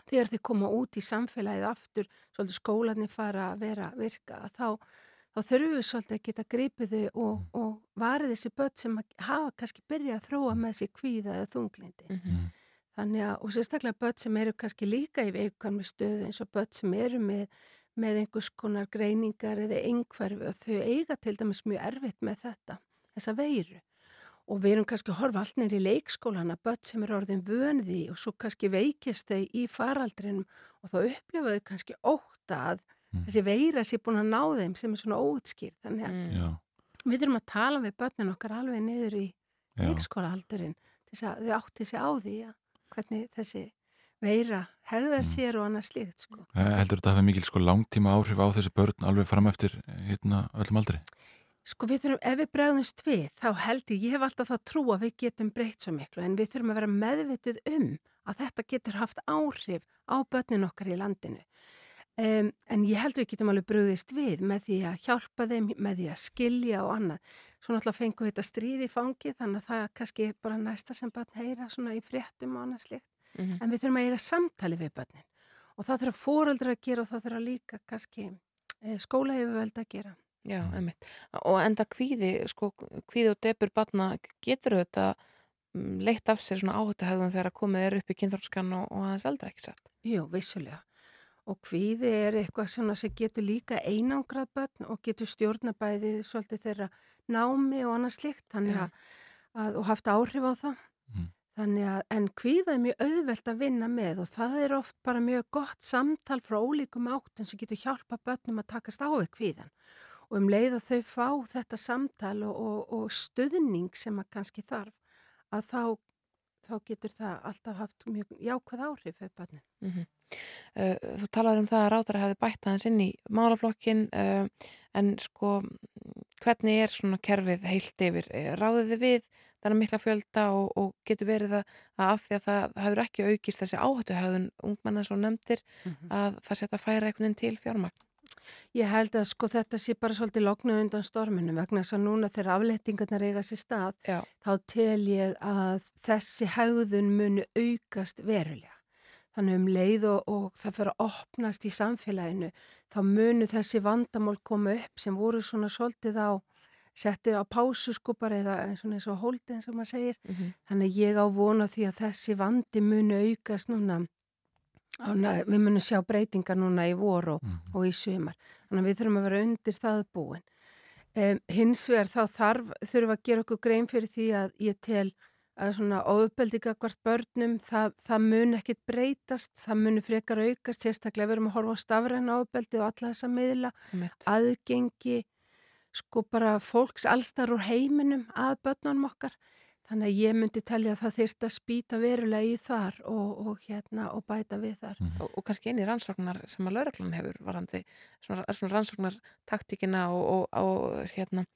þegar þau koma út í samfélagið aftur, svolítið skólanir fara að vera að virka, þá, þá þurfum við svolítið að geta grýpið þau og, mm. og varið þessi börn sem hafa kannski byrjað að þróa með þessi kvíða eða þunglindi. Mm -hmm. Þannig að, og sérstaklega börn sem eru kannski líka í veikvæmni stöðu eins og börn sem eru með með einhvers konar greiningar eða einhverfi og þau eiga til dæmis mjög erfitt með þetta, þessa veiru. Og við erum kannski að horfa allt neyri í leikskólana, börn sem er orðin vönði og svo kannski veikist þau í faraldrinum og þá upplifaðu kannski óta að mm. þessi veira sé búin að ná þeim sem er svona óutskýr. Þannig að mm. við þurfum að tala við börnin okkar alveg niður í leikskólahaldurinn þess að þau átti sig á því að hvernig þessi veira, hegða mm. sér og annað slíkt sko. Heldur þetta að hafa mikil sko langtíma áhrif á þessi börn alveg fram eftir hérna öllum aldri? Sko við þurfum, ef við bregðumst við, þá held ég, ég hef alltaf þá trú að við getum breytt svo miklu en við þurfum að vera meðvituð um að þetta getur haft áhrif á börnin okkar í landinu. Um, en ég held við getum alveg bröðist við með því að hjálpa þeim, með því að skilja og annað. Svo náttúrulega fengum við þetta stríð í fangi þannig að það er kannski bara næsta sem börn heyra svona í fréttum og annað slikt mm -hmm. en við þurfum að eiga samtali við börnin og það þurfa fóreldra að gera og það þurfa líka kannski eh, skóla hefur völd að gera Já, einmitt. Og enda kvíði, sko, kvíði og debur batna getur þetta mm, leitt af sér svona áhættuhægum þegar komið er upp í kynþórskan og, og aðeins eldra ekki sett? Jú, vissulega. Og kvíði er eitthvað sem getur líka einangrað börn og getur stjórnabæðið svolítið þeirra námi og annað slikt, þannig að, að, og haft áhrif á það. Mm. Þannig að, en kvíða er mjög auðvelt að vinna með og það er oft bara mjög gott samtal frá ólíkum áttum sem getur hjálpa börnum að takast á við kvíðan. Og um leið að þau fá þetta samtal og, og, og stuðning sem að kannski þarf, að þá, þá getur það alltaf haft mjög jákvæð áhrif fyrir börnum. Mm -hmm. Uh, þú talaður um það að ráðara hefði bætt aðeins inn í málaflokkin uh, en sko hvernig er svona kerfið heilt yfir ráðið þið við þennan mikla fjölda og, og getur verið að, að af því að það hefur ekki aukist þessi áhættuhauðun ungmenna svo nefndir mm -hmm. að það setja færa einhvern veginn til fjármagn Ég held að sko þetta sé bara svolítið loknu undan storminu vegna þess að núna þegar aflettingarnar eiga sér stað Já. þá tel ég að þessi haugðun munu aukast verulega. Þannig um leið og, og það fyrir að opnast í samfélaginu þá munu þessi vandamál koma upp sem voru svona svolítið á setti á pásu sko bara eða svona eins og hóldin sem maður segir. Mm -hmm. Þannig ég á vona því að þessi vandi munu aukast núna við munum sjá breytingar núna í vor og, mm. og í sumar þannig að við þurfum að vera undir það búin um, hins vegar þá þarf þurfum að gera okkur grein fyrir því að ég tel að svona óuppeldiga hvert börnum það, það mun ekkit breytast það mun frekar aukast, sérstaklega við erum að horfa á stafræna óupeldi og alla þessa miðla Mitt. aðgengi sko bara fólks allstar úr heiminum að börnunum okkar Þannig að ég myndi telja að það þyrst að spýta verulega í þar og, og, hérna, og bæta við þar. Mm. Og, og kannski eini rannsóknar sem að lauraglann hefur varandi, svona, svona rannsóknar taktíkina og hérna,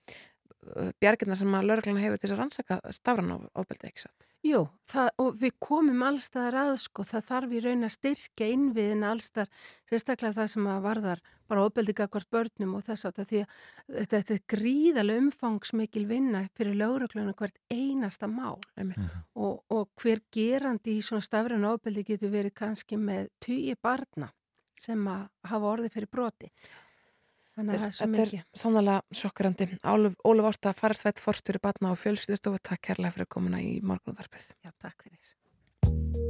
bjargirna sem að lauraglann hefur til þess að rannsaka stafran á ofbeldi ekki satt. Jú, það, og við komum allstaðar að sko, það þarf í raun að styrkja innviðin allstaðar, sérstaklega það sem að varðar bara ofbeldiga hvort börnum og þess að því að þetta er gríðarlega umfangsmikil vinna fyrir löguröklunum hvert einasta mál mm -hmm. og, og hver gerandi í svona stafræn ofbeldi getur verið kannski með tugi barna sem að hafa orði fyrir broti. Þannig að það er svo mikið. Þetta er sannlega sjokkrandi. Óluf Ásta, farstvætt, forstjóri batna og fjölstöðstofu, takk kærlega fyrir komuna í morgunúðarpið. Já, takk fyrir.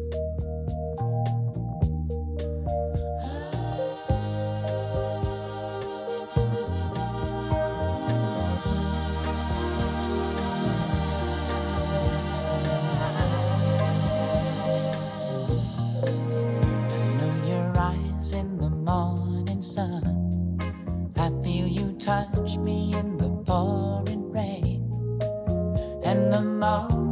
Touch me in the pouring rain. And the moment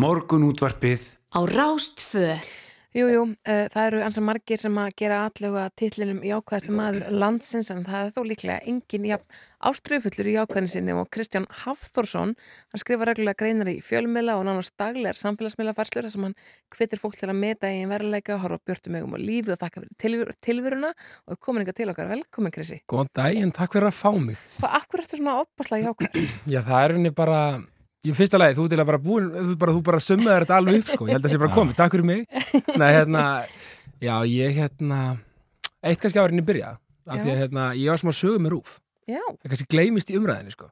Morgun útvarpið á Rástfö. Jú, jú, uh, það eru ansa margir sem að gera allega titlinum jákvæðastu maður landsins en það er þó líklega engin ja, áströfullur í jákvæðin sinni og Kristján Hafþórsson, hann skrifa reglulega greinar í fjölmila og nánast daglegar samfélagsmiðla farslur þar sem hann hvetir fólk til að meta í veruleika, horfa björtum ögum og lífi og þakka fyrir tilver tilveruna og er komin eitthvað til okkar. Velkomin Krissi. Góðan daginn, takk fyrir að fá mig. Hvað, akkur ertu svona opaslega jákvæð? Já, það er henni bara Í fyrsta lagi, þú til að bara búin, þú bara, bara summaði þetta alveg upp, sko, ég held að það sé bara komið, takk fyrir mig. Nei, hérna, já, ég, hérna, eitt kannski árinni byrja, af því að, hérna, ég var smá sögum með rúf. Já. Það kannski gleymist í umræðinni, sko.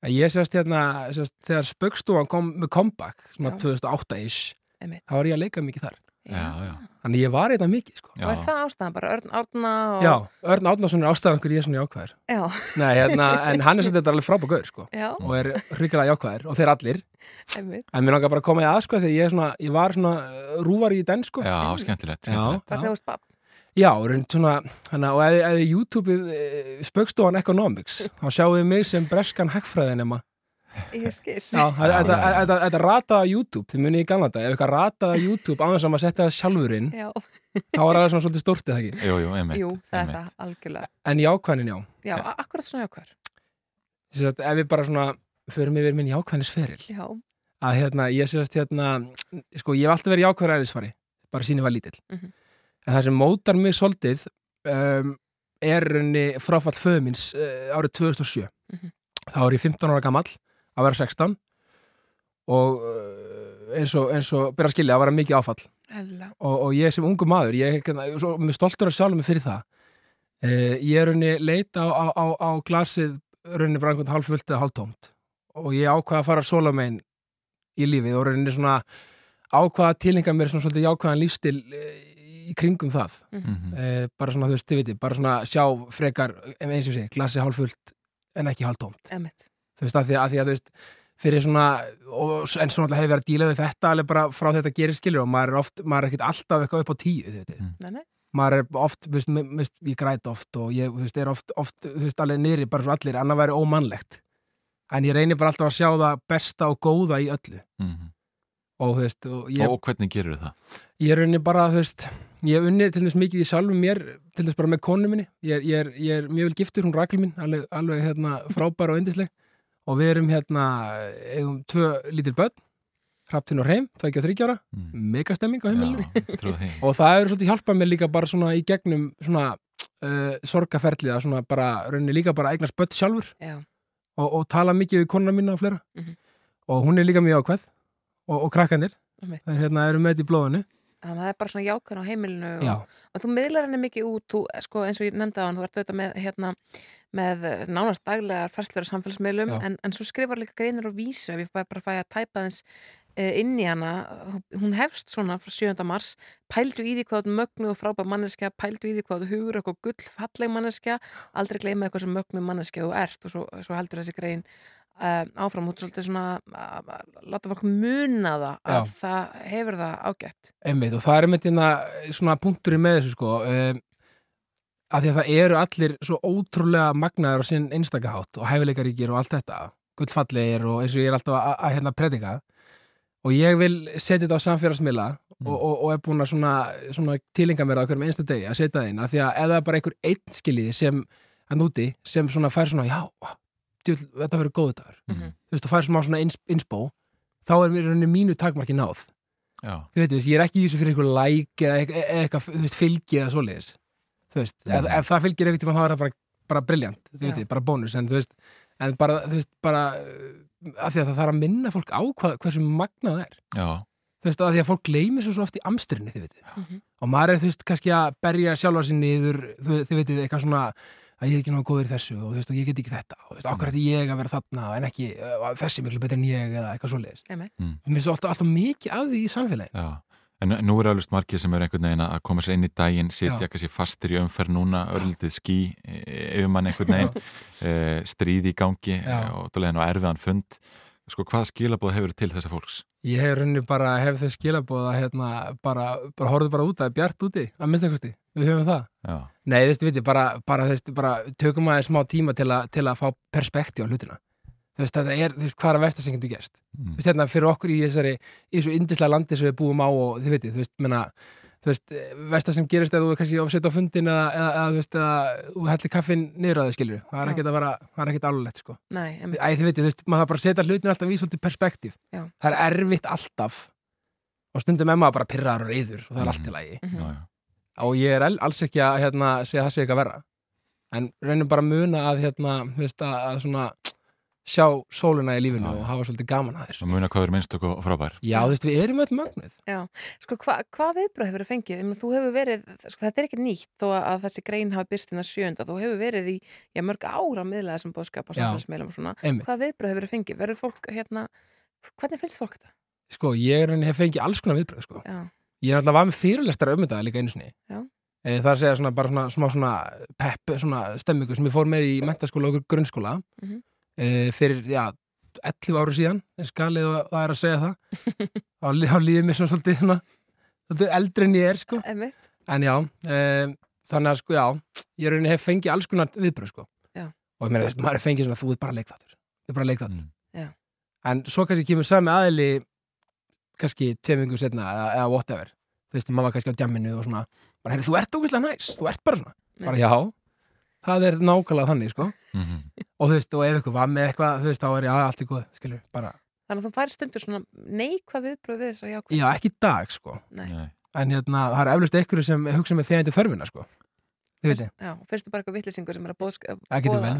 En ég sérst, hérna, sérst, þegar spöggstofan kom með comeback, svona 2008-ish, þá var ég að leika mikið þar. Já, já. Þannig ég var eitthvað mikið, sko. Og er það ástæðan bara, Örn Árna og... Já, Örn Árnason er ástæðan hverju ég er svona jákvæður. Já. Nei, hérna, en hann er sem þetta alveg frábæð gaur, sko. Já. Og er hryggilega jákvæður, og þeir allir. Einmitt. En mér langar bara að koma í að, sko, þegar ég, er svona, ég var svona uh, rúvar í den, sko. Já, skemmtilegt, Já, skemmtilegt. Var það úr spapp? Já, svona, hana, og þið YouTubeið e, spöggstofan Economics, þá sjáum við mig sem breskan hagfræðinema. Ég skil. Þetta- rataða YouTube, þið munið í gamla þetta, ef eitthvað rataða YouTube á þess að maður setja það sjálfurinn, Já. þá er það svona svolítið stórt eða ekki. Jú, jú, einmitt. Jú, það er það, algjörlega. En jákvæðin, já. Já, akkurat svona jákvæður. Þess að ef við bara svona förum yfir minn jákvæðnisferil, Já. að hérna, ég sést hérna, sko, ég hef alltaf verið jákvæður æðisfari, bara síni var lítill. Mhm. En það sem mótar mig svolítið um, er henni fráfall föðu míns uh, árið 2007. Mhm. Þá er ég 15 ára gamall að vera 16 og uh, eins og, eins og byrja að skilja að vera mikið áfall. Og, og ég sem ungu maður, ég er svo, mér stoltur að sjálfum mig fyrir það. Uh, ég er henni leita á, á, á, á glasið rauninni bara einhvern hálffullt eða hálftómt og ég ákvaða að fara megin í lífið og rauninni svona ákvaða að tilenga mér svona svolítið jákvæðan lífstil eh, í kringum það Mhm. eh, bara svona þú veist, þið viti, bara svona sjá frekar, eins og sé, glasi hálffullt en ekki hálftómt Emmett. Þú veist, að því að, að, því að þú veist fyrir svona, og, en svona hefur verið að díla við þetta alveg bara frá þetta gerir skilur og maður er oft, maður er ekkert alltaf eitthvað upp á tíu viti, Nei, nei. maður er oft, þú veist, ég græt oft og ég, þú veist, er oft, oft þú veist, alveg nýri, bara svo allir, annað væri ómannlegt en ég reynir bara alltaf að sjá það besta og góða í öllu Mhm. og þú veist, og ég, Og hvernig gerur það? ég unni bara, þú veist ég hef unni til þess mikið í sjálfum mér til þess bara með konu minni, ég er, ég er, ég er mjög vel giftur, hún Rakel mín, alveg, alveg hérna, frábær og yndisleg og við erum hérna eigum tvö lítil börn Hraftin og Hreim, 23 ára. Megastemming á heimilinu. Því. og það er svolítið hjálpað mér líka bara svona í gegnum svona uh, sorgaferlið að svona bara, rauninni líka bara eignast börn sjálfur. Já. og, og tala mikið við konuna mína og fleira. Mhm. og hún er líka mjög ákveð og, og krakkanir það er hérna, eru með þetta í blóðinu. Þannig að það er bara svona jákvæðan á heimilinu Já. og, og þú miðlar henni mikið út, þú, sko, eins og ég nefndi á hann, þú ert auðvitað með, hérna, með eh, nánast daglegar færslur á samfélagsmiðlum en, en svo skrifar líka greinir og vísu ef ég bara, bara fæ að tæpa þess inn í hana, hún hefst svona frá 7. mars, pældu í því hvað mögnu og frábær manneskja, pældu í því hvað hugur eitthvað gull falleg manneskja aldrei gleyma eitthvað sem mögnu manneskja þú ert og svo, svo heldur þessi grein uh, áfram út svolítið svona að láta fólk muna það að Já. það hefur það ágætt Einmitt, og það er einmitt hérna svona punkturinn með þessu sko um, að því að það eru allir svo ótrúlega magnaður á sinn einstakahátt og hæfileikaríkir og allt þetta gullfallegir og eins og ég er alltaf að, að hérna predika. Og ég vil setja þetta á samfélagsmiðla og, og, og er búin að svona, svona tilinga mér á hverjum einsta degi að setja það inn að því að það er bara einhver einn skiljiði sem að núti sem svona fær svona já, djúl, þetta verður góðu dagur. Mhm. þú veist, og fær smá svona ins, insbó þá er mér mínu takmarki náð. Já. þú veit, ég er ekki í þessu fyrir einhver like eða eitthvað, eða fylgi eða svoleiðis þú veist, ef, Mhm. ef það fylgir einhvern tíma þá er það bara, bara briljant, þú veit, bara bónus en þú veist, en bara, þú veist, bara uh, af því að það þarf að minna fólk á hvað, hversu magnað það er Já. þú veist, af því að fólk gleymir svo, svo oft í amstrinni, þið veitir Mhm. og maður er, þú veist, kannski að berja sjálfa sér niður, þú, veitir, eitthvað svona að ég er ekki náttúrulega góður í þessu og þú veist, og ég get ekki þetta og þú veist, ákvæður ætti ég að vera þarna en ekki uh, þessi miklu betur en ég eða eitthvað svoleiðis. Mm. mér finnst alltaf, alltaf mikið af því í samfélagi Já. En nú er alveg margir sem er einhvern veginn að koma sér inn í daginn, sitja kannski fastir í umferð núna, örlítið skí yfir mann einhvern veginn, e, stríð í gangi e, og erfiðan fund. Sko, hvað skilabóð hefur til þessa fólks? Ég hef rauninni bara, hef þau skilabóð að hérna, bara, bara horfðu bara út að bjart úti, að minnst einhversti, við höfum það. Já. Nei, þú veist, við veitir, bara, bara, bara tökum aðeins smá tíma til, a, til að fá perspekti á hlutina. Þú veist, þetta er, þú veist, hvað er að versta sem getur gerst Mm. þú veist, hérna, fyrir okkur í þessari í þessu yndislega landi sem við búum á og þið veitir, þú veist, menna þú veist, versta sem gerist eða þú er kannski ofsett á fundin eða, eða, eða þú veist, eða þú hellir kaffin niður á þau skilur það er ekkert að vera, það er ekkert álulegt sko Nei, einmitt. Æ, þið veitir, þú veist, maður þarf bara að setja hlutin alltaf í svolítið perspektíf Já. það er erfitt alltaf og stundum er maður bara pyrraður og reyður og það er allt í lagi Mhm. Já, já. og ég er al- alls ekki að hérna, segja það sé ekki að vera en reynum bara að muna að hérna, þú veist, að, að svona sjá sóluna í lífinu og hafa svolítið gaman að þessu og muna hvað er minnstök og frábær Já, þú veist, við erum öll mögnuð Já, sko hva, hvað viðbröð hefur þú fengið? Þú hefur verið, sko þetta er ekki nýtt þó að, að þessi grein hafi byrst inn að sjönda þú hefur verið í, já, mörg ára miðlega þessum bóðskap á Já, samfélagsmeilum og svona einmitt. Hvað viðbröð hefur þú fengið? Verður fólk, hérna, hvernig finnst fólk þetta? Sko, ég er hef fengið alls konar viðbröð sko. Já, Ég er alltaf var með fyrirlestar um þetta líka einu sinni Já. e, Það er að segja svona, bara svona, smá svona pepp, svona stemmingu sem ég fór með í mentaskóla og grunnskóla Mhm. E, fyrir, já, 11 áru síðan en skalið og það er að segja það þá lí- þá líður mér svona svolítið, svona, svolítið eldri en ég er sko. Einmitt. en já, e, þannig að sko, já ég rauninni hef fengið alls konar viðbröð sko. Já. og ég meina, þú veist, maður er fengið svona þú ert bara leikþáttur, þú ert bara leikþáttur Já. en svo kannski kemur sami aðili kannski tveimingum setna eða, eða whatever þú veist, maður var kannski á djamminu og svona bara, heyrðu, þú ert ógæslega næs, þú ert bara svona Nei. bara já, það er nákvæmlega þannig sko. Mhm. og þú veist, og ef eitthvað var með eitthvað, þú veist, þá er já, allt í góð skilur, bara, Þannig að þú færi stundur svona neikvað viðbröð við þessar jákvæð já, ekki í dag sko. Nei. en hérna, það er eflust einhverju sem hugsa með þegjandi þörfina sko. þið veitir Já, finnst þú bara eitthvað vittlisingur sem er að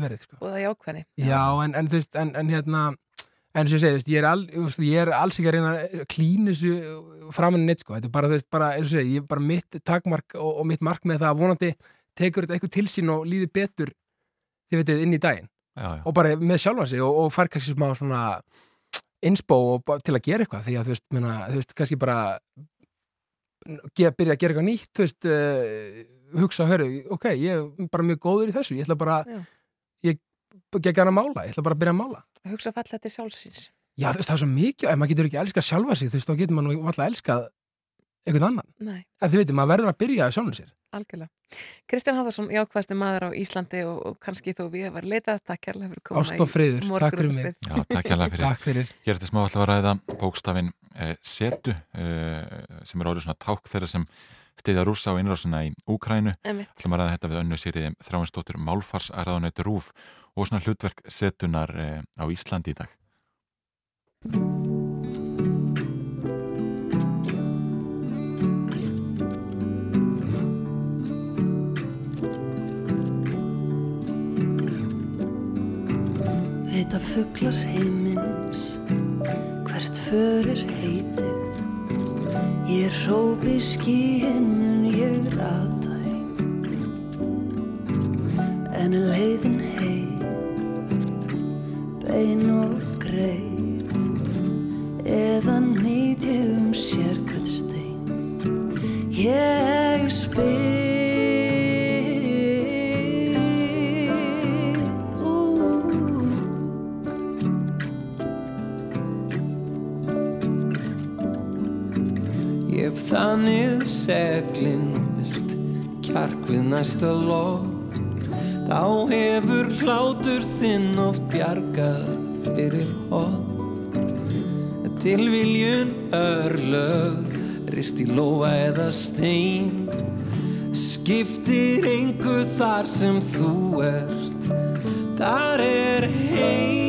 verið, sko. Bóða jákvæðni Já, en, en þú veist, en, en hérna en sem ég segi, þú veist, ég er, al, veist, ég er alls ekki að reyna að klína þessu framan neitt, sko, þetta er bara, þú veist, bara, eins og segi, ég er bara mitt takmark og, og mitt mark með það að vonandi tekur þetta eitthvað til sín og líður betur þið veitir, inn í daginn Já, já. og bara með sjálfan sig og, og fær kannski smá svona bara til að gera eitthvað því að þú veist, minna, þú veist, kannski bara ge, byrja að gera eitthvað nýtt þú veist, uh, hugsa, hörru ok, ég er bara mjög góður í þessu ég ætla bara, Já. ég ekki að mála, ég ætla bara að byrja að mála Hugsa falla þetta sjálfsins Já, þú veist, það er svo mikið, ef maður getur ekki elskað sjálfa sig, þú veist, þá getur maður alltaf elskað einhvern annan. Nei, En þið veitir, maður verður að byrja að sjálfum sér. algjörlega Kristján Hafðarsson, jákvæðasti maður á Íslandi og, og kannski þó við var leitað takk kærlega fyrir komuna Ást og friður, takk fyrir mig. Já, takk hérlega fyrir. Takk fyrir. Hér er þetta smá alltaf að ræða bókstafin eh, setu eh, sem er orðið svona ták þeirra sem stiðja rúsa á innrásuna í Úkrænu. Það að ræða þetta við önnu sýriði þráinsdóttir Málfars að ræðanauti Rúf og svona hlutverk setunar eh, á Íslandi í dag. Vita fugglar heimins hvert förir heitið? Ég rópi skíin mun ég rata heim. En leiðin heim? Bein og greið. Eða nýt ég um sérkvæð stein? Ég spyr Hef þannig seglinn mist kjark við næsta lof Þá hefur hlátur þinn oft bjargað fyrir hot. Tilviljun örlög rist í lóa eða stein Skiptir engu þar sem þú ert. Þar er Heim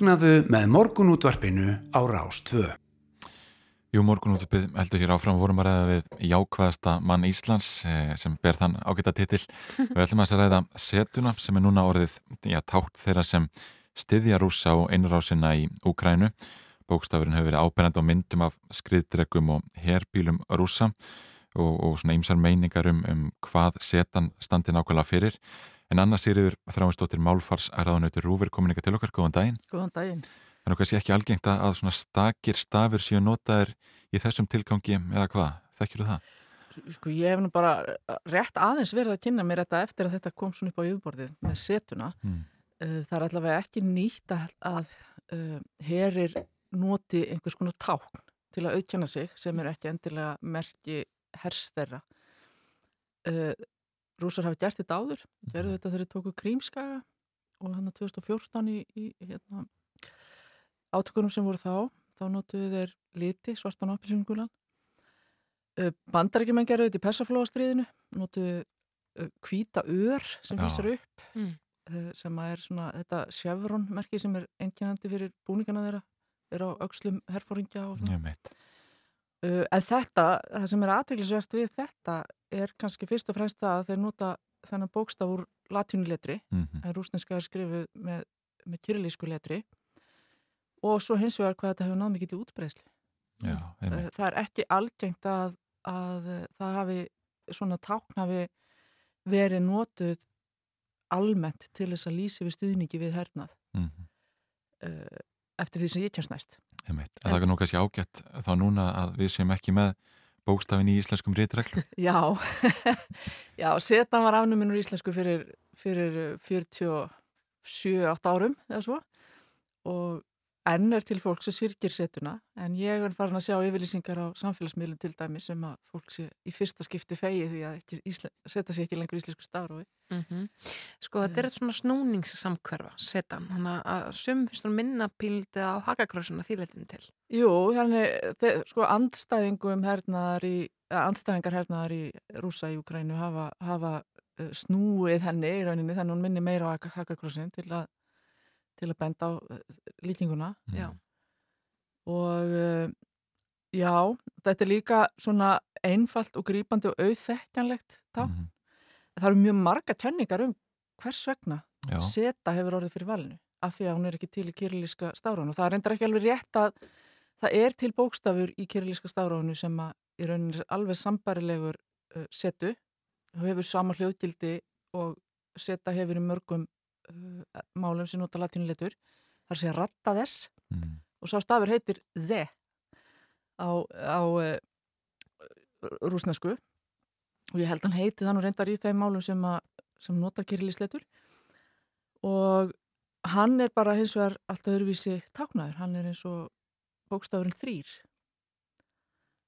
Vaknaðu með morgunútvarpinu á Rástvö. Jú, morgunútupið heldur hér áfram vorum að ræða við jákvæðasta mann Íslands eh, sem ber þann ágæta titil. Við ætlum að ræða setuna sem er núna orðið já, tátt þeirra sem styðja rúsa og einrásina í Úkrænu. Bókstafurinn hefur verið ábyrjandi á myndum af skriðdregum og herbílum rúsa og, og svona ýmsar meiningar um, um hvað setan standi nákvæmlega fyrir. En annars er yfir þráinstóttir Málfars að ráðanautur Rúfur kominika til okkar. Góðan daginn. Góðan daginn. Er nú kannski ekki algengt að að svona stakir stafir séu notaðir í þessum tilgangi eða hvað? Þekkjur það? Sko ég hef nú bara rétt aðeins verið að kynna mér þetta eftir að þetta kom svona upp á yfirborðið með setuna. Mm. Það er allavega ekki nýtt að, að uh, herir noti einhvers konar tákn til að aukjana sig sem er ekki endilega merki hersþerra. Rúsar hafi gert þetta áður, gerðu þetta þegar þeir tóku Krímskaga og hann að 2014 í, í hérna, átökunum sem voru þá, þá notuðu þeir liti, svartan og appisungulan. Bandarækjumenn gerðu þetta í persaflóastriðinu, notuðu kvíta ör sem vísar upp, Mm. eh, sem að er svona þetta Chevron-merki sem er einkennandi fyrir búningana þeirra, er á aukslum herfóringja og svona. En þetta, það sem er aðteglisvert við þetta er kannski fyrst og fremst að þeir nota þennan bókstaf úr latínuletri, Mhm. en rúsneska er skrifuð með, með kyrlísku letri og svo hins vegar hvað þetta hefur náð mikið í útbreysli. Já, einmitt. það er ekki algengt að, að uh, það hafi svona tákn hafi verið notuð almennt til þess að lýsi við stuðningi við hernað Mhm. uh, eftir því sem ég kemst næst. Einmitt. Það er nú kannski ágætt þá núna að við séum ekki með bókstafin í íslenskum rítreglu. Já, já, setan var afnumin úr íslensku fyrir, fyrir 47-8 árum eða svo og enn er til fólk sem syrgir setuna en ég er farin að sjá yfirlýsingar á samfélagsmiðlum til dæmi sem að fólk sé í fyrsta skipti fegi því að ekki, ísle, setja sér ekki lengur íslensku stafrófi. Mhm. Sko þetta er eitt svona snúningssamkverfa setan, þannig að sum finnst hún minna píldi á hakakrössuna þýrleitinu til. Jú, þannig, sko andstæðingum hernaðar í, andstæðingar hernaðar í rúsa í Ukrænu hafa, hafa uh, snúið henni í rauninni þannig hún minni meira á hakakrossin til að til að benda á uh, líkinguna. Já. Og uh, já, þetta er líka svona einfalt og grípandi og auðþekkjanlegt tá. Það eru mjög marga kenningar um hvers vegna seta hefur orðið fyrir valinu af því að hún er ekki til í kyrlíska stafránu og það er reyndar ekki alveg rétt að það er til bókstafur í kyrlíska stafránu sem að í rauninni er alveg sambarilegur uh, setu. Og hefur sama hljóðgildi og seta hefur í mörgum uh, málum sem nota latínuletur þar sé ratta þess. Mm. og sá stafur heitir ze á, á uh, rúsnesku og ég held hann heiti þannig reyndar í þeim málum sem, að, sem nota kyrlísletur og hann er bara hins vegar alltaf öðruvísi táknaður, hann er eins og bókstafurinn þrýr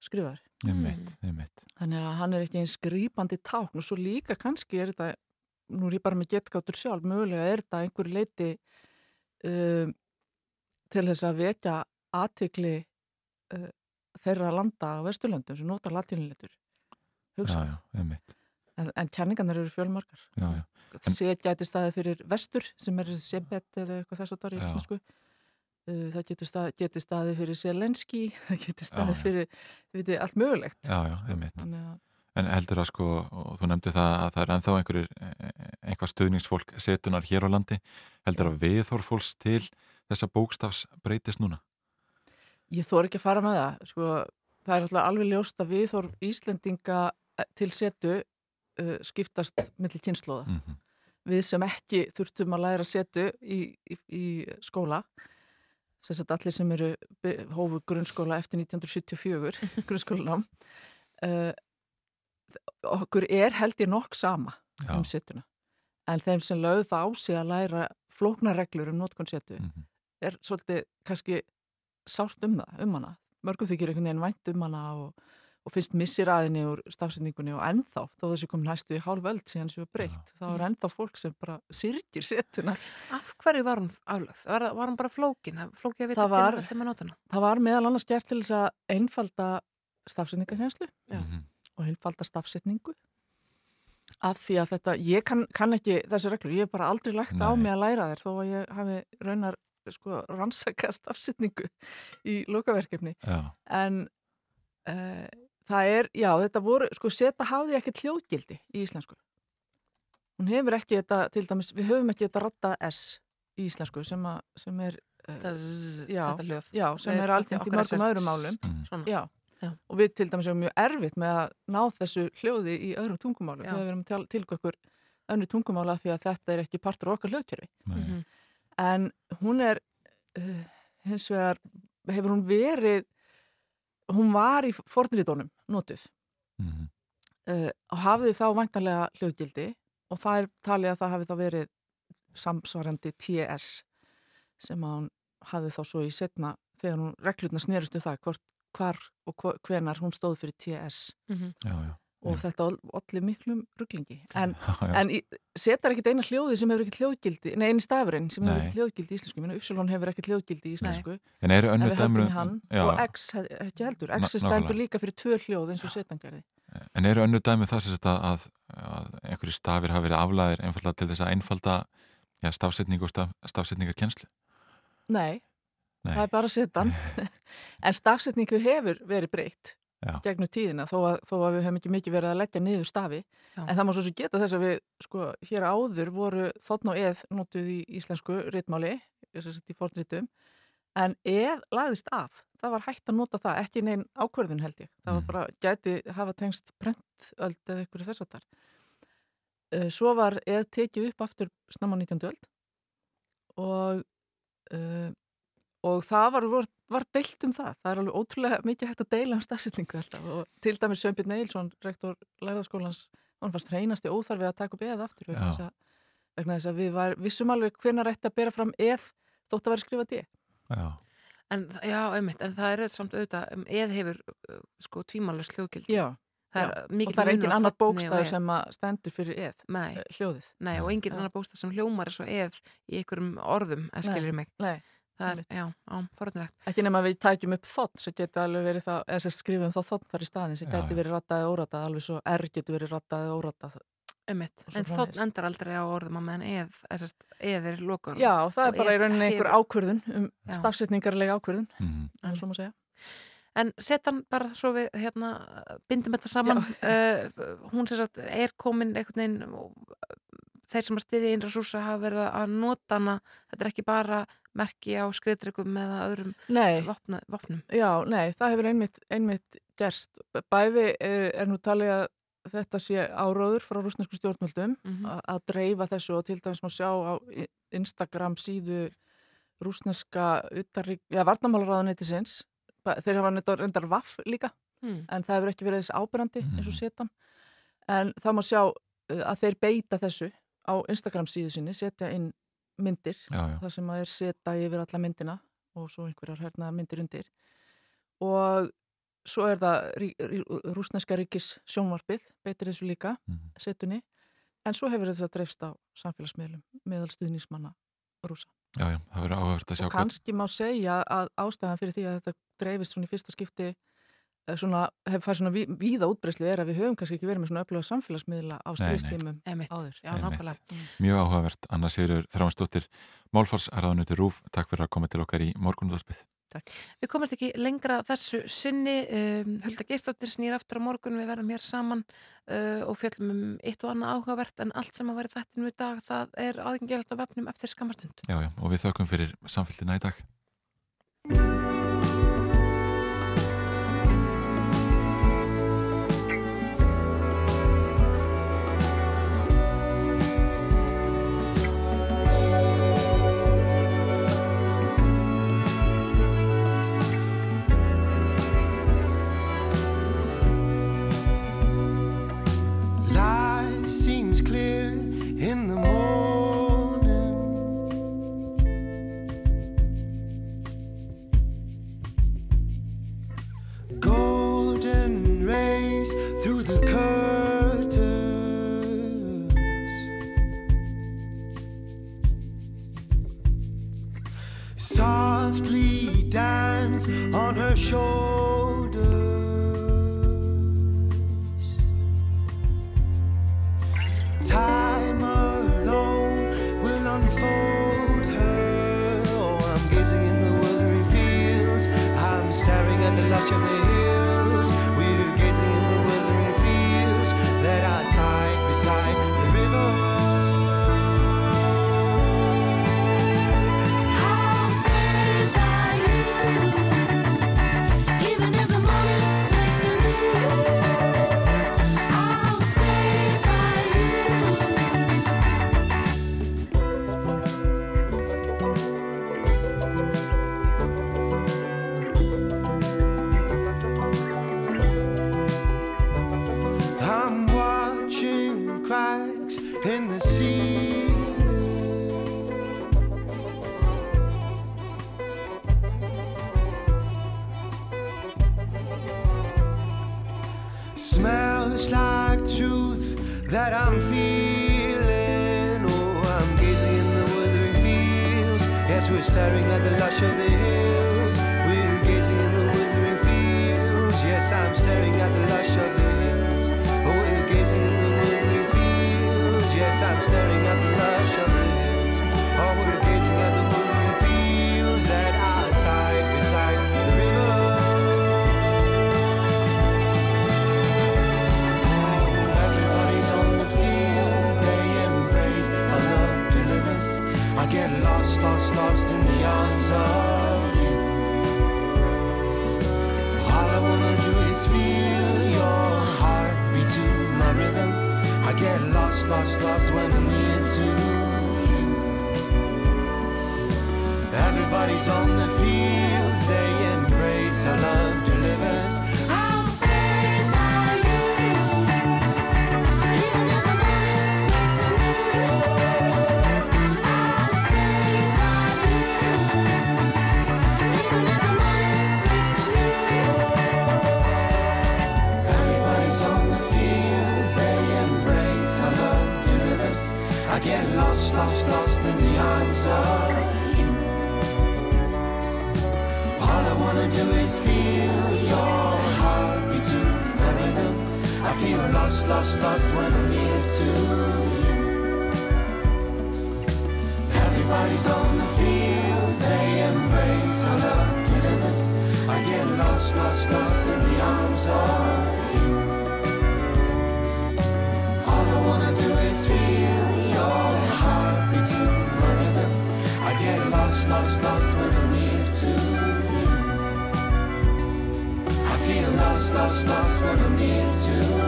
skrifaður. Einmitt, einmitt. þannig að hann er ekki eins grípandi tákn og svo líka kannski er þetta nú er ég bara með getgáttur sjálf mögulega er þetta einhver leiti um, til þess að vekja aðtikli uh, þeirra landa á Vesturlöndum sem nota latínuletur hugsa. En, en kenningarnar eru fjölmarkar Já, já. sé gæti staði fyrir vestur sem er sebet eða eitthvað þess að það er íslensku. Uh, það getur staði, geti staði fyrir Selenski það getur staði Já, já. fyrir veitum, allt mögulegt Já, að- En heldur að sko, og þú nefndi það að það er ennþá einhverjir, eh, einhvað stuðningsfólk setunar hér á landi, heldur að viðhorf fólks til þessa bókstafs breytist núna? Ég þór ekki að fara með það. Sko, það er alltaf alveg ljóst að við þór Íslendinga eh, til setu uh, skiptast millir kynnslóða. Mhm. Við sem ekki þurftum að læra setu í, í, í skóla, sem sagt allir sem eru hófu grunnskóla eftir 1974, grunnskólanám, uh, okkur er held ég nokk sama Já. um setuna. En þeim sem lögðu það á sig að læra flóknar reglur um notkun setu Mhm. er svolítið kannski sárt um það, um hana. Mörgum þykir einhvern veginn vænt um hana og, og finnst missir aðinni úr stafsendingunni og ennþá, þó þessi kom næstu í hálf öld síðan sem var breytt, þá er ennþá fólk sem bara syrgir setuna. Af hverju var hún aflögð? Var, var hún bara flókin? Flókin að vita var, hvernig maður nota hana? það var meðal annars gert til þess að einfalda stafsendingarhjenslu Mhm. og einfalda stafsetningu af því að þetta, ég kann, kann ekki þessi reglur, ég hef bara aldrei lagt á mig að læra þér þó að ég hafi raunar sko, rannsaka stafsetningu í lokaverkefni Já. en uh, það er, já, þetta voru sko, seta hafði ekki hljóðgildi í íslensku hún hefur ekki þetta, til dæmis, við höfum ekki þetta ratta S í íslensku sem, að, sem er uh, Þetta zzz, já, þetta hljóð. já, sem er af því alþengt í er mörgum öðrum málum svona. já. Já. og við til dæmis erum mjög erfitt með að ná þessu hljóði í öðrum tungumálum Já. þegar við erum til, tilgjöð okkur önnur tungumála því að þetta er ekki partur af okkar hljóðkerfi Mhm. en hún er uh, hins vegar hefur hún verið hún var í fornriðdónum notuð Mhm. uh, og hafði þá vantanlega hljóðgildi og það er talið að það hafi þá verið samsvarandi TS sem að hún hafði þá svo í setna þegar hún reglurna snerist um það hvort, hvar og hva- hvenar hún stóð fyrir TS Mhm. Já, já. Og þetta allir miklum rugglingi en, Já, já. en setar ekkit eina hljóði sem hefur ekkit hljóðgildi nei, eini stafurinn sem hefur ekkit hljóðgildi í íslensku. Minna, Upsilon hefur ekkit hljóðgildi í íslensku. En ef við höldum í hann Já. og X ekki heldur. X er stændur líka fyrir tvö hljóð eins og setan gerði. En eru önnur dæmi það sem þetta að, að einhverju stafir hafi verið aflæðir einfallega til þess að einfalda já, stafsetning og staf, stafsetningarkenslu? Nei, Nei. það er bara setan. En stafsetningu hefur verið breytt. Já. Gegnum tíðina þó að, þó að við hefum ekki mikið verið að leggja niður stafi. Já. en það má svo sem geta þess að við sko, hér áður voru þotn og eð notuð í íslensku ritmáli í fornritum. En eð lagðist af það var hægt að nota það, ekki neinn ákverðun held ég. Það var bara, gæti hafa tengst brentöld eða ykkur þess að þar svo var eð tekið upp aftur snemma 19. öld og uh, og það var, var, var deilt um það það er alveg ótrúlega mikið hægt að deila um stafsetningu alltaf og til dæmis Sveinbjörn Eilsson rektor lærðaskólans hann fannst hreinasti óþarfi að taka upp eð aftur vegna að, vegna þess að við var, vissum alveg hvenar ætti að bera fram eð þótt að vera skrifa D Já. En, já, einmitt, en það er auðvitað samt auðvitað, um, eð hefur uh, sko tvímálust hljóðgildi. Já, það er mikil og það er engin munur annar eð. sem að stendur fyrir eð Nei. eh, hljóðið Nei, og engin annar bókstaf sem hljómar er svo eð í einhverjum orðum, ef Nei, skilir mig. nei, Það er, já, já, forðnilegt. ekki nema við tækjum upp þotn sem geti alveg verið það, eða sem skrifum þá þotn þar í staðin sem já. verið rattað eða órattað alveg svo R getur verið rattað eða órattað Og svo en þótt endar aldrei á orðum á meðan eð, eð er lokur. Já, það er bara í rauninni einhver ákvörðun um Já. stafsetningarlega ákvörðun Mhm. en svo má segja En setan bara svo við hérna, bindum þetta saman uh, hún sem sagt er komin einhvern veginn og, þeir sem að stiðja einra súsa hafa verið að nota hana þetta er ekki bara merki á skriðdryggum eða öðrum Nei. vopna, vopnum Já, nei, það hefur einmitt, einmitt gerst. Bæði eh, er nú talið að þetta sé áróður frá rúsnesku stjórnmöldum Mhm. að- að dreifa þessu og til dæmis má sjá á Instagram síðu rúsneska varnamálaráðaneytisins þeir hafa neitt reyndar vaff líka Mm. en það hefur ekki verið þessi ábyrrandi eins og setan en það má sjá uh, að þeir beita þessu á Instagram síðu sinni, setja inn myndir það sem að er seta yfir alla myndina og svo einhverjar hérna myndir undir. Og svo er það rúsneska ríkis sjónvarpið, beitir þessu líka setunni, en svo hefur þess að dreifst á samfélagsmiðlum meðal stuðnismanna rúsa. Já, já, það verður áhört að sjá Og kannski má segja að ástæðan fyrir því að þetta dreifist svona í fyrsta skipti svona, hef fært svona ví, víða útbreyslu er að við höfum kannski ekki verið með svona öfluga samfélagsmiðla á stríðstímum áður. Já, nákvæmlega. Mjög áhugavert, Anna Sigurður Þráinsdóttir Málfarsraðanutur Rúf, takk fyrir að koma til okkar í morgunúðarpið Við komast ekki lengra þessu sinni, um, Hulda Geistóttir snýr aftur á morgun, við verðum hér saman uh, og fjöllum um eitt og annað áhugavert en allt sem að vera þættinu í dag, það er aðgengilegt á vefnum eftir skamastund. Já, já, clear in the morning. Golden rays through the curtains. Softly dance on her shoulders. Lost, lost, when I'm near to you. Everybody's on the fields, they embrace our love get lost, lost, lost in the arms of you. All I wanna do is feel your heartbeat to my rhythm. I feel lost, lost, lost when I'm near to you. Everybody's on the fields, they embrace our love delivers. I get lost, lost, lost in the arms of you. All I wanna do is feel lost, lost, lost when I'm near to you. I feel lost, lost, lost when I'm near to you.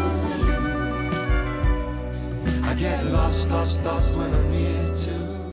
I get lost, lost, lost when I'm near to you.